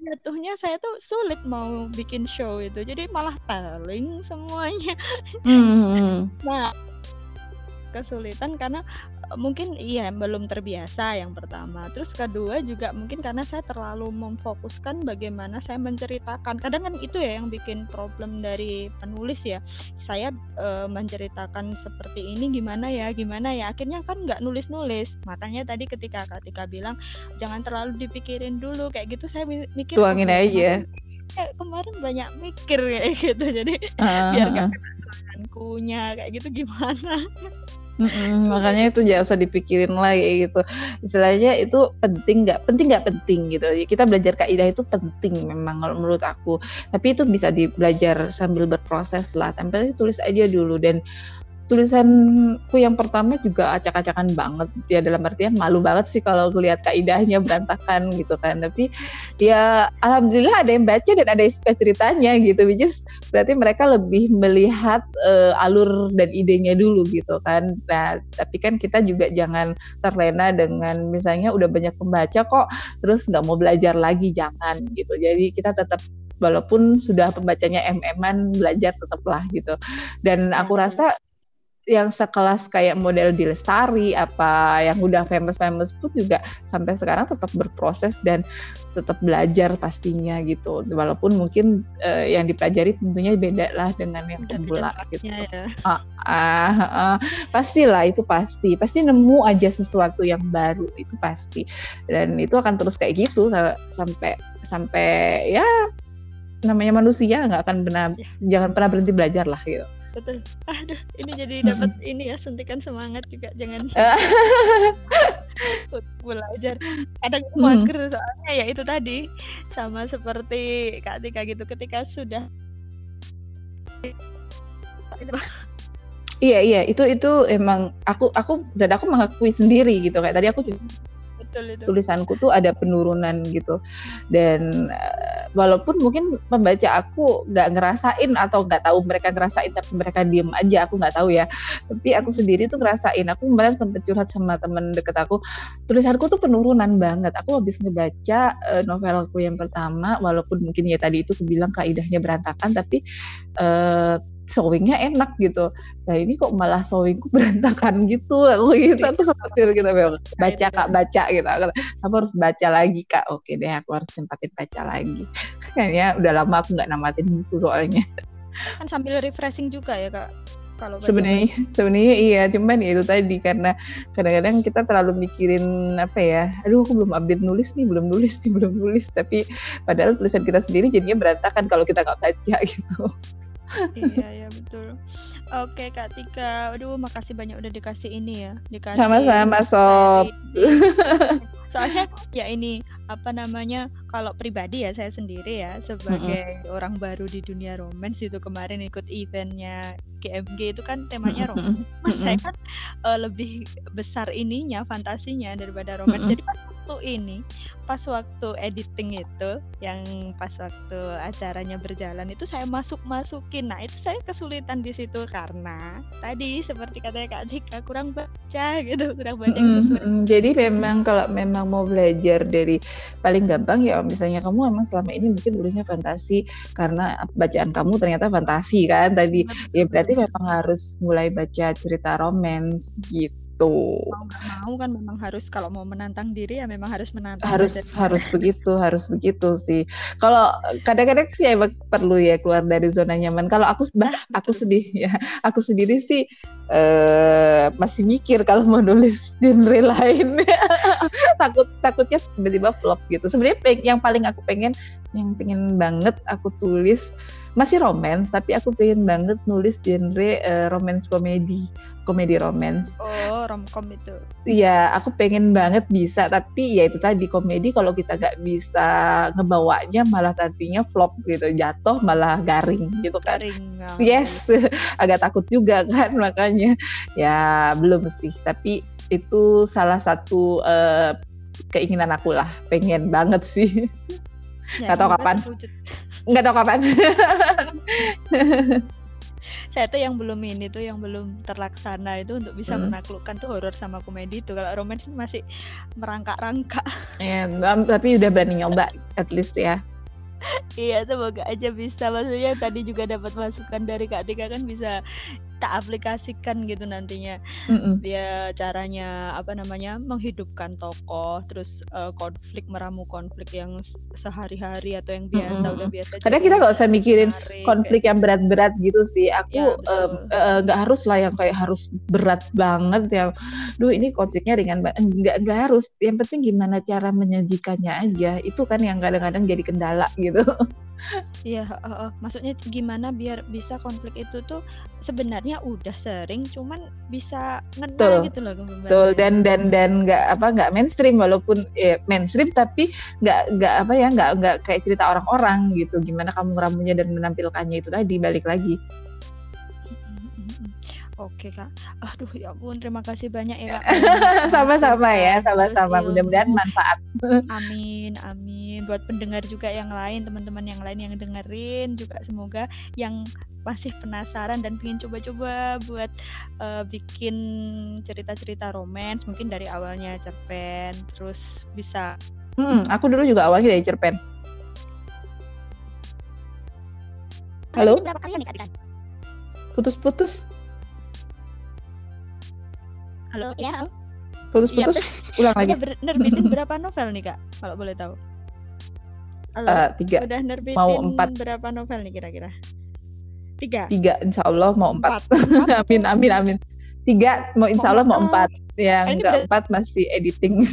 Jatuhnya saya tuh sulit mau bikin show itu. Jadi malah telling semuanya. Mm -hmm. nah, kesulitan karena mungkin iya belum terbiasa yang pertama. Terus kedua juga mungkin karena saya terlalu memfokuskan bagaimana saya menceritakan. Kadang kan itu ya yang bikin problem dari penulis ya. Saya e, menceritakan seperti ini gimana ya, gimana ya. Akhirnya kan nggak nulis-nulis. Makanya tadi ketika Katika bilang jangan terlalu dipikirin dulu kayak gitu saya mikir tuangin aja. Kayak kemarin banyak mikir kayak gitu. Jadi uh, biar gak kena kunya kayak gitu gimana. Mm-mm, makanya itu jangan usah dipikirin lagi gitu. Istilahnya itu penting nggak penting nggak penting gitu. Kita belajar kaidah itu penting memang kalau menurut aku. Tapi itu bisa dibelajar sambil berproses lah. Tampil tulis aja dulu dan tulisanku yang pertama juga acak-acakan banget. Ya dalam artian malu banget sih kalau lihat kaidahnya berantakan gitu kan. Tapi ya alhamdulillah ada yang baca dan ada yang suka ceritanya gitu. Which is berarti mereka lebih melihat uh, alur dan idenya dulu gitu kan. Nah tapi kan kita juga jangan terlena dengan misalnya udah banyak pembaca kok terus nggak mau belajar lagi jangan gitu. Jadi kita tetap walaupun sudah pembacanya mm belajar tetaplah gitu. Dan aku iya, rasa yang sekelas kayak model di Lestari apa yang udah famous famous pun juga sampai sekarang tetap berproses dan tetap belajar pastinya gitu. Walaupun mungkin uh, yang dipelajari tentunya beda lah dengan yang pemula gitu. ya. uh, uh, uh, pastilah itu pasti. Pasti nemu aja sesuatu yang baru itu pasti. Dan itu akan terus kayak gitu sampai sampai ya namanya manusia nggak akan benar ya. jangan pernah berhenti belajar lah gitu betul. Aduh ini jadi dapat hmm. ini ya suntikan semangat juga jangan belajar. Kadang hmm. mager soalnya ya itu tadi. Sama seperti kak Tika gitu ketika sudah Iya iya itu itu emang aku aku dan aku mengakui sendiri gitu. Kayak tadi aku betul itu. tulisanku tuh ada penurunan gitu. Dan uh, walaupun mungkin pembaca aku nggak ngerasain atau nggak tahu mereka ngerasain tapi mereka diem aja aku nggak tahu ya. Tapi aku sendiri tuh ngerasain aku kemarin sempet curhat sama temen deket aku tulisanku tuh penurunan banget. Aku habis ngebaca uh, novelku yang pertama walaupun mungkin ya tadi itu aku bilang kaidahnya berantakan tapi uh, sewingnya enak gitu. Nah ini kok malah sewingku berantakan gitu. Aku gitu aku sempat gitu nah, baca kak baca gitu. Aku harus baca lagi kak. Oke deh aku harus sempatin baca lagi. Kayaknya udah lama aku nggak namatin buku soalnya. Kan sambil refreshing juga ya kak. Kalau sebenarnya sebenarnya iya cuman ya itu tadi karena kadang-kadang kita terlalu mikirin apa ya aduh aku belum update nulis nih belum nulis nih belum nulis tapi padahal tulisan kita sendiri jadinya berantakan kalau kita nggak baca gitu iya ya betul. Oke kak Tika. Aduh makasih banyak udah dikasih ini ya dikasih sama-sama sob. soalnya ya ini apa namanya kalau pribadi ya saya sendiri ya sebagai mm -hmm. orang baru di dunia romance itu kemarin ikut eventnya GMG itu kan temanya romance. Mas saya kan uh, lebih besar ininya fantasinya daripada romance. Jadi pas waktu ini pas waktu editing itu yang pas waktu acaranya berjalan itu saya masuk masukin nah itu saya kesulitan di situ karena tadi seperti katanya Kak Tika kurang baca gitu kurang baca mm -hmm. jadi memang kalau memang mau belajar dari paling gampang ya misalnya kamu emang selama ini mungkin tulisnya fantasi karena bacaan kamu ternyata fantasi kan tadi. Ya berarti memang harus mulai baca cerita romance gitu gitu. Mau nggak mau kan memang harus kalau mau menantang diri ya memang harus menantang. Harus harus begitu, harus begitu sih. Kalau kadang-kadang sih emang perlu ya keluar dari zona nyaman. Kalau aku bah, aku sedih ya, aku sendiri sih uh, masih mikir kalau mau nulis genre lain. Takut takutnya tiba-tiba flop gitu. Sebenarnya yang paling aku pengen yang pengen banget aku tulis. Masih romance tapi aku pengen banget nulis genre uh, romance komedi. Komedi romance. Oh romcom itu. Iya aku pengen banget bisa tapi ya itu tadi komedi kalau kita gak bisa ngebawanya malah tadinya flop gitu jatuh malah garing gitu kan. Garing oh. yes agak takut juga kan makanya. Ya belum sih tapi itu salah satu uh, keinginan aku lah pengen banget sih Ya, nggak tahu kapan. Nggak tahu kapan. saya tuh yang belum ini tuh yang belum terlaksana itu untuk bisa hmm. menaklukkan tuh horor sama komedi itu kalau romance masih merangkak-rangkak ya tapi udah berani nyoba at least ya iya semoga aja bisa maksudnya tadi juga dapat masukan dari Kak Tika kan bisa kita aplikasikan gitu nantinya. Mm-hmm. dia caranya apa namanya menghidupkan tokoh terus uh, konflik meramu konflik yang sehari-hari atau yang biasa mm-hmm. udah biasa kadang kita nggak usah mikirin menarik, konflik yang berat-berat gitu sih. Aku ya, nggak uh, uh, harus lah yang kayak harus berat banget ya. Duh ini konfliknya ringan banget nggak nggak harus. Yang penting gimana cara menyajikannya aja. Itu kan yang kadang-kadang jadi kendala gitu Iya, uh, uh, maksudnya gimana biar bisa konflik itu tuh sebenarnya udah sering, cuman bisa ngena gitu loh Betul dan dan dan nggak apa nggak mainstream walaupun ya, mainstream tapi nggak nggak apa ya nggak nggak kayak cerita orang-orang gitu. Gimana kamu ngeramunya dan menampilkannya itu tadi balik lagi. Oke Kak. Aduh ya ampun terima kasih banyak ya Kak. Sama-sama ya, sama-sama. Mudah-mudahan manfaat. Amin, amin. Buat pendengar juga yang lain, teman-teman yang lain yang dengerin juga semoga yang masih penasaran dan ingin coba-coba buat uh, bikin cerita-cerita romance mungkin dari awalnya cerpen terus bisa Hmm, aku dulu juga awalnya dari cerpen. Halo? Putus-putus. Halo, ya. Putus-putus. Ya, Ulang lagi. Udah nerbitin berapa novel nih kak? Kalau boleh tahu. Halo. Uh, tiga. Udah nerbitin mau empat. berapa novel nih kira-kira? Tiga. Tiga, insya Allah mau empat. empat. amin, amin, amin. Tiga, mau insya Allah mau empat. Yang ah, enggak empat masih editing.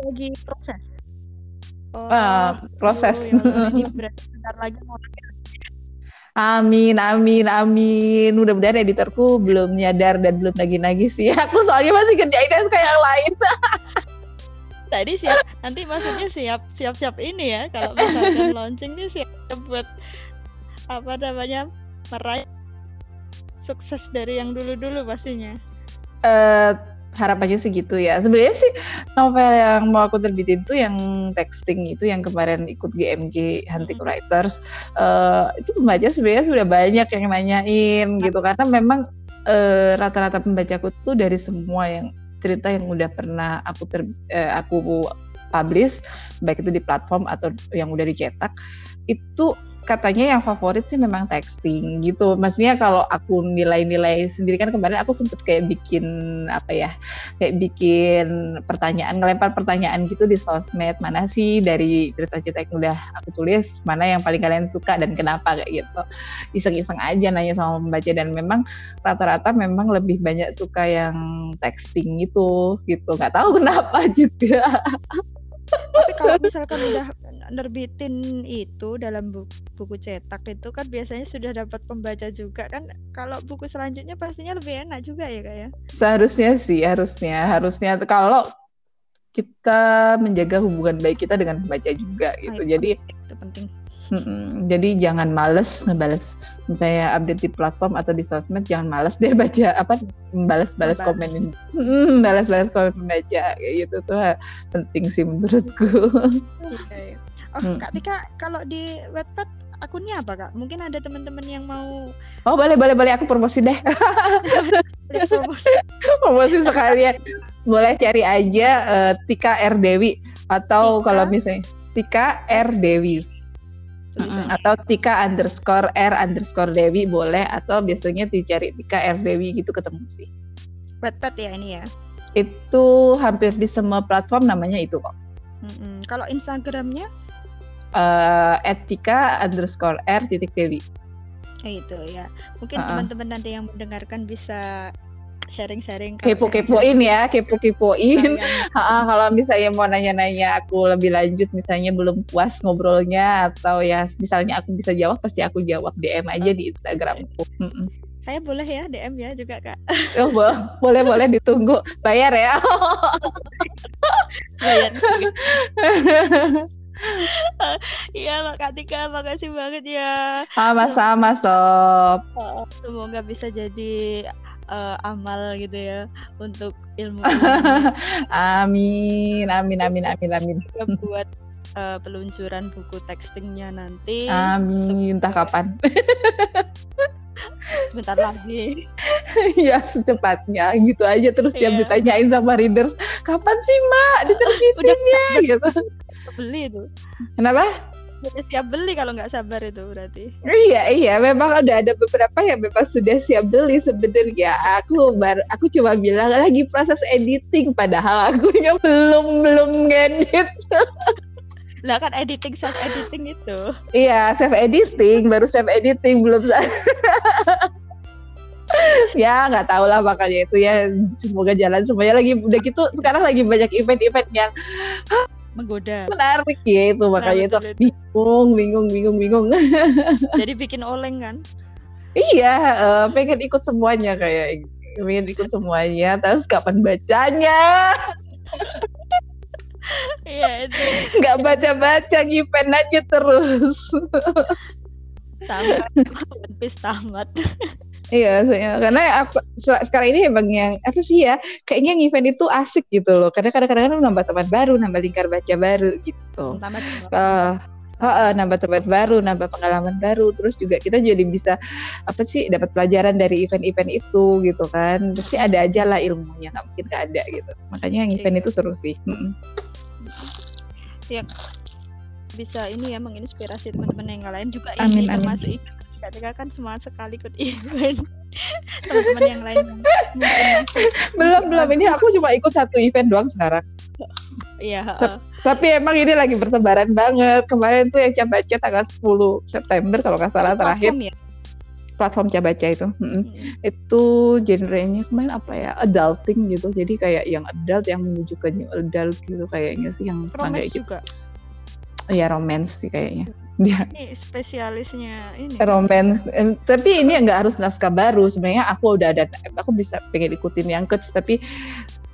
Lagi proses. Oh, uh, proses. Oh, ya, ini berarti bentar lagi mau Amin, amin, amin. Mudah-mudahan editorku belum nyadar dan belum lagi-lagi sih. Aku soalnya masih kerjain kayak yang lain. Tadi siap, nanti maksudnya siap, siap-siap ini ya. Kalau misalkan launching nih siap buat apa namanya meraih sukses dari yang dulu-dulu pastinya. Uh, harapannya sih gitu ya. Sebenarnya sih novel yang mau aku terbitin tuh yang texting itu yang kemarin ikut GMG Hunting Writers uh, itu pembaca sebenarnya sudah banyak yang nanyain gitu. Karena memang uh, rata-rata pembacaku tuh dari semua yang cerita yang udah pernah aku ter uh, aku publish baik itu di platform atau yang udah dicetak itu katanya yang favorit sih memang texting gitu. Maksudnya kalau aku nilai-nilai sendiri kan kemarin aku sempet kayak bikin apa ya, kayak bikin pertanyaan, ngelempar pertanyaan gitu di sosmed mana sih dari cerita-cerita yang udah aku tulis mana yang paling kalian suka dan kenapa kayak gitu. Iseng-iseng aja nanya sama pembaca dan memang rata-rata memang lebih banyak suka yang texting gitu gitu. Gak tahu kenapa juga. Tapi kalau misalkan udah nerbitin itu dalam buku, buku cetak itu kan biasanya sudah dapat pembaca juga kan kalau buku selanjutnya pastinya lebih enak juga ya kak ya seharusnya sih harusnya harusnya kalau kita menjaga hubungan baik kita dengan pembaca juga gitu Ayo, jadi itu penting Mm-mm. Jadi jangan males ngebales misalnya update di platform atau di sosmed jangan males deh baca apa balas-balas komen balas-balas komen pembaca kayak gitu tuh penting sih menurutku. Okay. Oh, hmm. Kak Tika, kalau di Wattpad akunnya apa Kak? Mungkin ada teman-teman yang mau Oh, boleh boleh boleh aku promosi deh. promosi. promosi sekalian. Boleh cari aja uh, Tika R Dewi atau Tika? kalau misalnya Tika R Dewi. Mm atau Tika underscore R underscore Dewi boleh atau biasanya dicari Tika R Dewi gitu ketemu sih. Wattpad ya ini ya? Itu hampir di semua platform namanya itu kok. Mm -mm. Kalau Instagramnya? Uh, etika underscore r titik dewi. Itu ya. Mungkin uh -uh. teman-teman nanti yang mendengarkan bisa sharing-sharing kepo-kepoin ya kepo-kepoin kalau misalnya mau nanya-nanya aku lebih lanjut misalnya belum puas ngobrolnya atau ya misalnya aku bisa jawab pasti aku jawab. DM aja di Instagramku. Saya boleh ya DM ya juga kak. Oh, boleh boleh ditunggu. Bayar ya. Bayar Iya Kak Tika, makasih banget ya. Sama-sama Sob. Semoga bisa jadi uh, amal gitu ya untuk ilmu. amin, amin, amin, amin, amin. buat uh, peluncuran buku textingnya nanti. Amin, entah kapan. sebentar lagi ya secepatnya gitu aja terus tiap iya. ditanyain sama readers kapan sih mbak diterbitinnya gitu beli itu. Kenapa? Udah siap beli kalau nggak sabar itu berarti. Iya iya. Memang udah ada beberapa yang memang sudah siap beli sebenarnya. Aku baru aku cuma bilang lagi proses editing padahal aku belum belum ngedit. Lah kan editing self editing itu. Iya self editing baru self editing belum ya nggak tahu lah makanya itu ya. Semoga jalan semuanya lagi. Udah gitu sekarang lagi banyak event-event yang menggoda. Menarik ya itu makanya nah, itu, bingung bingung bingung bingung. Jadi bikin oleng kan? Iya uh, pengen ikut semuanya kayak pengen ikut semuanya terus kapan bacanya? Iya itu. Nggak baca baca gipen aja terus. Tamat One tamat Iya, saya, karena aku, sekarang ini emang yang apa sih ya, kayaknya yang event itu asik gitu loh. Karena kadang-kadang nambah teman baru, nambah lingkar baca baru gitu. Tambah uh, uh, nambah teman baru, nambah pengalaman baru, terus juga kita jadi bisa apa sih dapat pelajaran dari event-event itu gitu kan. Pasti ada aja lah ilmunya, nggak mungkin nggak ada gitu. Makanya yang event itu seru sih. Hmm. Ya bisa ini ya menginspirasi teman-teman yang lain juga amin, ini amin. termasuk event ketika kan semangat sekali ikut event. Teman-teman yang lain belum belum. Ini aku cuma ikut satu event doang sekarang. Iya tapi emang ini lagi bertebaran banget. Kemarin tuh yang Cabaca tanggal 10 September kalau nggak salah terakhir. ya? platform Cabaca itu hmm. itu genrenya kemarin apa ya? Adulting gitu. Jadi kayak yang adult yang menuju ke new adult gitu kayaknya sih yang romance gitu. juga? Iya romance sih kayaknya dia ini spesialisnya ini. romance. Tapi ini nggak harus naskah baru. Sebenarnya aku udah ada aku bisa pengen ikutin yang coach tapi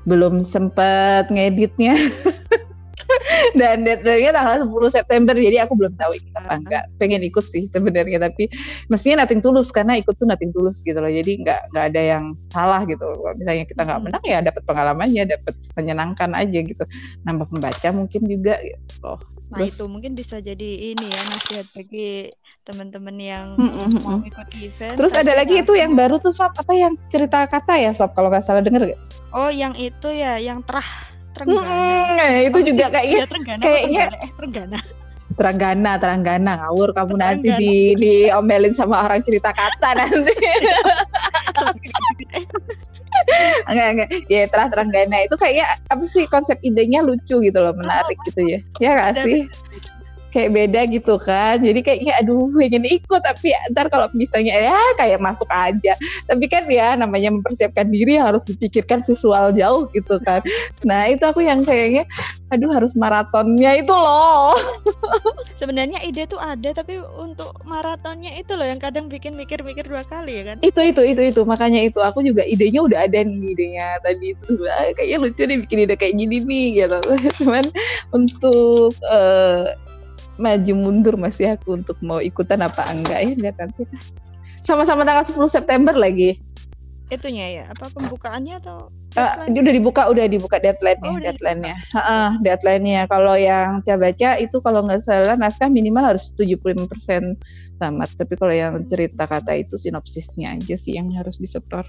belum sempet ngeditnya dan deadline-nya tanggal 10 September jadi aku belum tahu ikut apa enggak. Pengen ikut sih sebenarnya tapi mestinya nating tulus karena ikut tuh nating tulus gitu loh. Jadi nggak nggak ada yang salah gitu. Kalau misalnya kita nggak menang ya dapat pengalamannya dapat menyenangkan aja gitu. Nambah pembaca mungkin juga gitu. Nah Terus, itu mungkin bisa jadi ini ya nasihat bagi teman-teman yang mm, mm, mau ikut event. Terus ada lagi itu yang baru tuh sob apa yang cerita kata ya sob kalau nggak salah denger gak? Oh yang itu ya yang terah Trenggana. Mm, itu oh, juga kayaknya ya, Trenggana, kayaknya eh, Trenggana. Teranggana, Teranggana ngawur kamu nanti di diomelin sama orang cerita kata nanti. enggak enggak. Ya terah terang gana itu kayaknya apa sih konsep idenya lucu gitu loh menarik gitu ya. Ya gak sih kayak beda gitu kan. Jadi kayaknya aduh pengen ikut tapi ntar kalau misalnya ya kayak masuk aja. Tapi kan ya namanya mempersiapkan diri harus dipikirkan visual jauh gitu kan. Nah itu aku yang kayaknya aduh harus maratonnya itu loh. Sebenarnya ide tuh ada tapi untuk maratonnya itu loh yang kadang bikin mikir-mikir dua kali ya kan? Itu itu itu itu. Makanya itu aku juga idenya udah ada nih idenya tadi itu. Kayaknya lucu deh bikin ide kayak gini nih gitu. Cuman untuk uh, maju mundur masih aku untuk mau ikutan apa enggak ya lihat nanti. Sama-sama tanggal 10 September lagi. Itunya ya apa pembukaannya atau uh, udah dibuka udah dibuka deadline-nya oh, deadline-nya. Uh, deadline-nya. Kalau yang saya baca itu kalau nggak salah naskah minimal harus 75% tamat. Tapi kalau yang cerita kata itu sinopsisnya aja sih yang harus disetor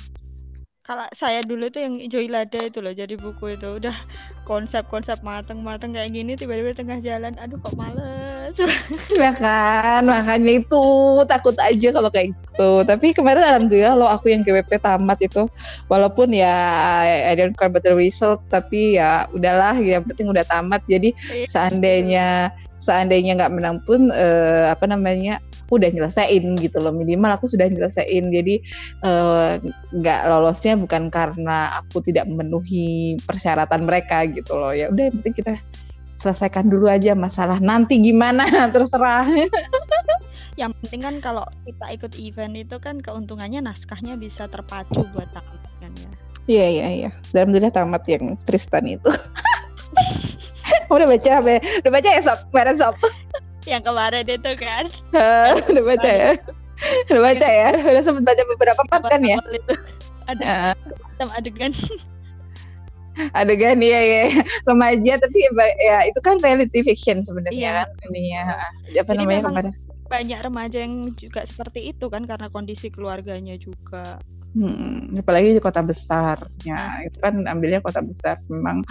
kalau saya dulu tuh yang Joy Lada itu loh jadi buku itu. Udah konsep-konsep mateng-mateng kayak gini tiba-tiba tengah jalan aduh kok males? Ya kan? Makanya itu takut aja kalau kayak gitu. Tapi kemarin alhamdulillah lo aku yang GWP tamat itu. Walaupun ya I don't care about the result tapi ya udahlah ya penting udah tamat. Jadi iya. seandainya seandainya nggak menang pun uh, apa namanya aku udah nyelesain gitu loh. Minimal aku sudah nyelesain. Jadi uh, nggak lolosnya bukan karena aku tidak memenuhi persyaratan mereka gitu loh. Ya udah yang penting kita selesaikan dulu aja masalah. Nanti gimana? Terserah. Yang penting kan kalau kita ikut event itu kan keuntungannya naskahnya bisa terpacu buat tamat kan ya. Iya iya iya. Alhamdulillah tamat yang Tristan itu udah baca apa udah baca ya sob? Kemarin sob? Yang kemarin itu kan. Udah baca ya. Udah baca ya. Udah sempat baca beberapa part kan ya? Itu. ada uh. adegan. Adegan ya ya remaja tapi ya itu kan reality fiction sebenarnya iya. kan ini ya apa Jadi namanya kemarin? banyak remaja yang juga seperti itu kan karena kondisi keluarganya juga. Hmm, apalagi di kota besarnya, itu kan ambilnya kota besar. Memang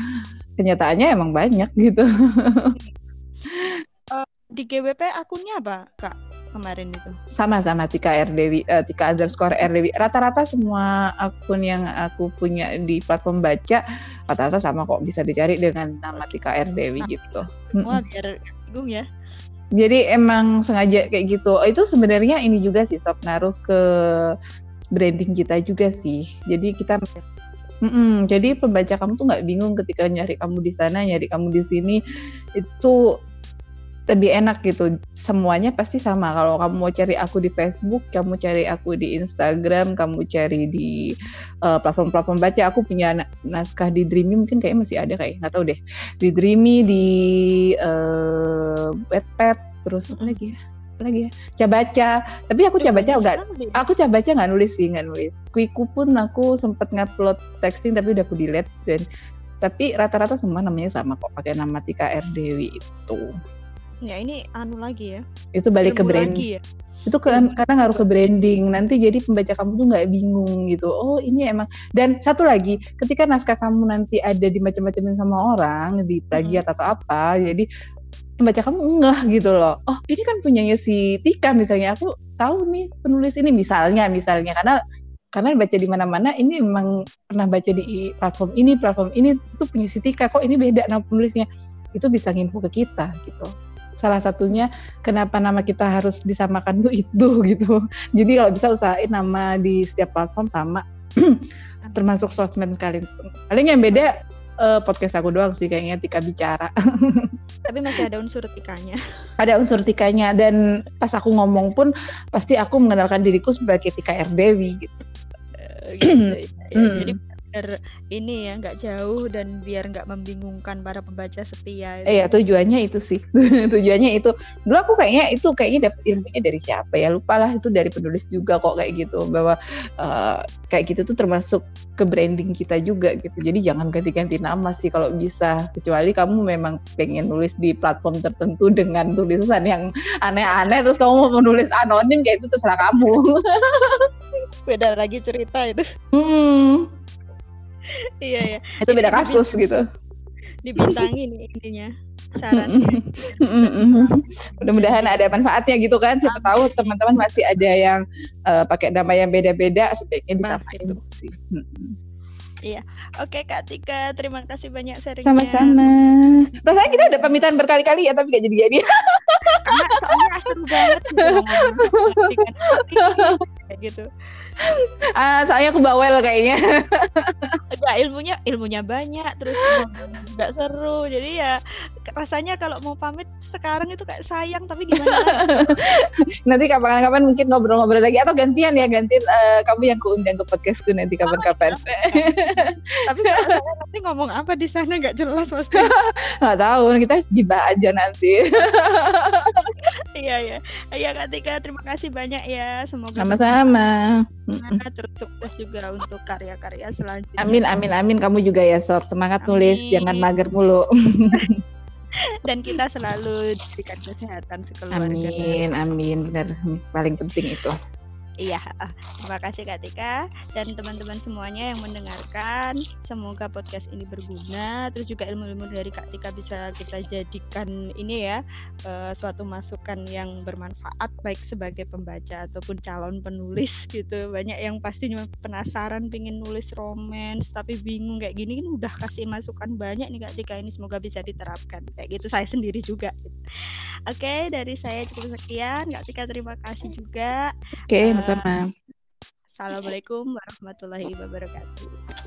kenyataannya emang banyak gitu. uh, di GWP akunnya apa, Kak? Kemarin itu. Sama-sama Tika RDW, uh, Tika underscore RDW. Rata-rata semua akun yang aku punya di platform baca, rata-rata sama kok bisa dicari dengan nama Tika RDW nah, gitu. Semua biar bingung ya. Jadi emang sengaja kayak gitu. Itu sebenarnya ini juga sih sob ngaruh ke branding kita juga sih. Jadi kita Mm-mm, jadi pembaca kamu tuh nggak bingung ketika nyari kamu di sana, nyari kamu di sini itu lebih enak gitu. Semuanya pasti sama. Kalau kamu mau cari aku di Facebook, kamu cari aku di Instagram, kamu cari di uh, platform-platform baca. Aku punya naskah di Dreamy mungkin kayaknya masih ada kayak nggak tahu deh. Di Dreamy, di uh, Wattpad, terus apa lagi ya? Lagi ya? Cabaca. Tapi aku Cabaca enggak. Aku Cabaca nggak nulis sih, nggak nulis. Kuiku pun aku sempat ngupload texting tapi udah aku delete dan tapi rata-rata semua namanya sama kok pakai nama Tika RDW itu. Ya ini anu lagi ya. Itu balik Ilmu ke branding. Ya? Itu ke, karena ngaruh ke branding. Nanti jadi pembaca kamu tuh nggak bingung gitu. Oh ini emang. Dan satu lagi, ketika naskah kamu nanti ada di macam-macamin sama orang, di plagiat hmm. atau apa, jadi pembaca kamu enggak gitu loh. Oh ini kan punyanya si Tika misalnya. Aku tahu nih penulis ini misalnya, misalnya karena karena baca di mana-mana ini memang pernah baca di platform ini platform ini itu punya si Tika kok ini beda nama penulisnya itu bisa nginfo ke kita gitu salah satunya kenapa nama kita harus disamakan tuh itu gitu. Jadi kalau bisa usahain nama di setiap platform sama termasuk sosmed kalian. Paling yang beda uh, podcast aku doang sih kayaknya Tika bicara. Tapi masih ada unsur Tikanya. Ada unsur Tikanya dan pas aku ngomong pun pasti aku mengenalkan diriku sebagai Tika Erdewi gitu. Uh, gitu ya. Jadi biar ini ya nggak jauh dan biar nggak membingungkan para pembaca setia. Itu. Iya tujuannya itu sih tujuannya itu. Dulu aku kayaknya itu kayaknya dapet ilmunya dari siapa ya lupa lah itu dari penulis juga kok kayak gitu bahwa uh, kayak gitu tuh termasuk ke branding kita juga gitu. Jadi jangan ganti-ganti nama sih kalau bisa kecuali kamu memang pengen nulis di platform tertentu dengan tulisan yang aneh-aneh terus kamu mau menulis anonim kayak itu terserah kamu. Beda lagi cerita itu. Hmm iya ya itu beda kasus gitu. dibintangi nih intinya saran. Mudah-mudahan ada manfaatnya gitu kan siapa tahu teman-teman masih ada yang uh, pakai nama yang beda-beda sebaiknya disamain sih. Iya, oke Kak Tika, terima kasih banyak sharingnya. Sama-sama. Rasanya kita udah pamitan berkali-kali ya, tapi gak jadi-jadi. Soalnya seru banget gitu, gitu. Uh, soalnya aku bawel kayaknya. ya, ilmunya ilmunya banyak, terus nggak seru. Jadi ya rasanya kalau mau pamit sekarang itu kayak sayang, tapi gimana? nanti kapan-kapan mungkin ngobrol-ngobrol lagi atau gantian ya gantian uh, kamu yang keundang ke podcastku nanti kapan-kapan. tapi nanti ngomong apa di sana nggak jelas pasti. nggak tahu, kita gibah aja nanti. iya ya, iya Kak Tika, terima kasih banyak ya. Semoga sama-sama. Semoga terus sukses juga untuk karya-karya selanjutnya. Amin, amin, amin. Kamu juga ya, Sob. Semangat amin. nulis, jangan mager mulu. Dan kita selalu diberikan kesehatan sekeluarga. Amin, amin. Benar, paling penting itu. Iya, terima kasih Kak Tika dan teman-teman semuanya yang mendengarkan. Semoga podcast ini berguna. Terus juga ilmu-ilmu dari Kak Tika bisa kita jadikan ini ya uh, suatu masukan yang bermanfaat baik sebagai pembaca ataupun calon penulis gitu. Banyak yang pastinya penasaran pengen nulis romans tapi bingung kayak gini kan udah kasih masukan banyak nih Kak Tika ini semoga bisa diterapkan. Kayak gitu saya sendiri juga. Oke, dari saya cukup sekian. Kak Tika terima kasih juga. Oke, uh, sama-sama. Assalamualaikum warahmatullahi wabarakatuh.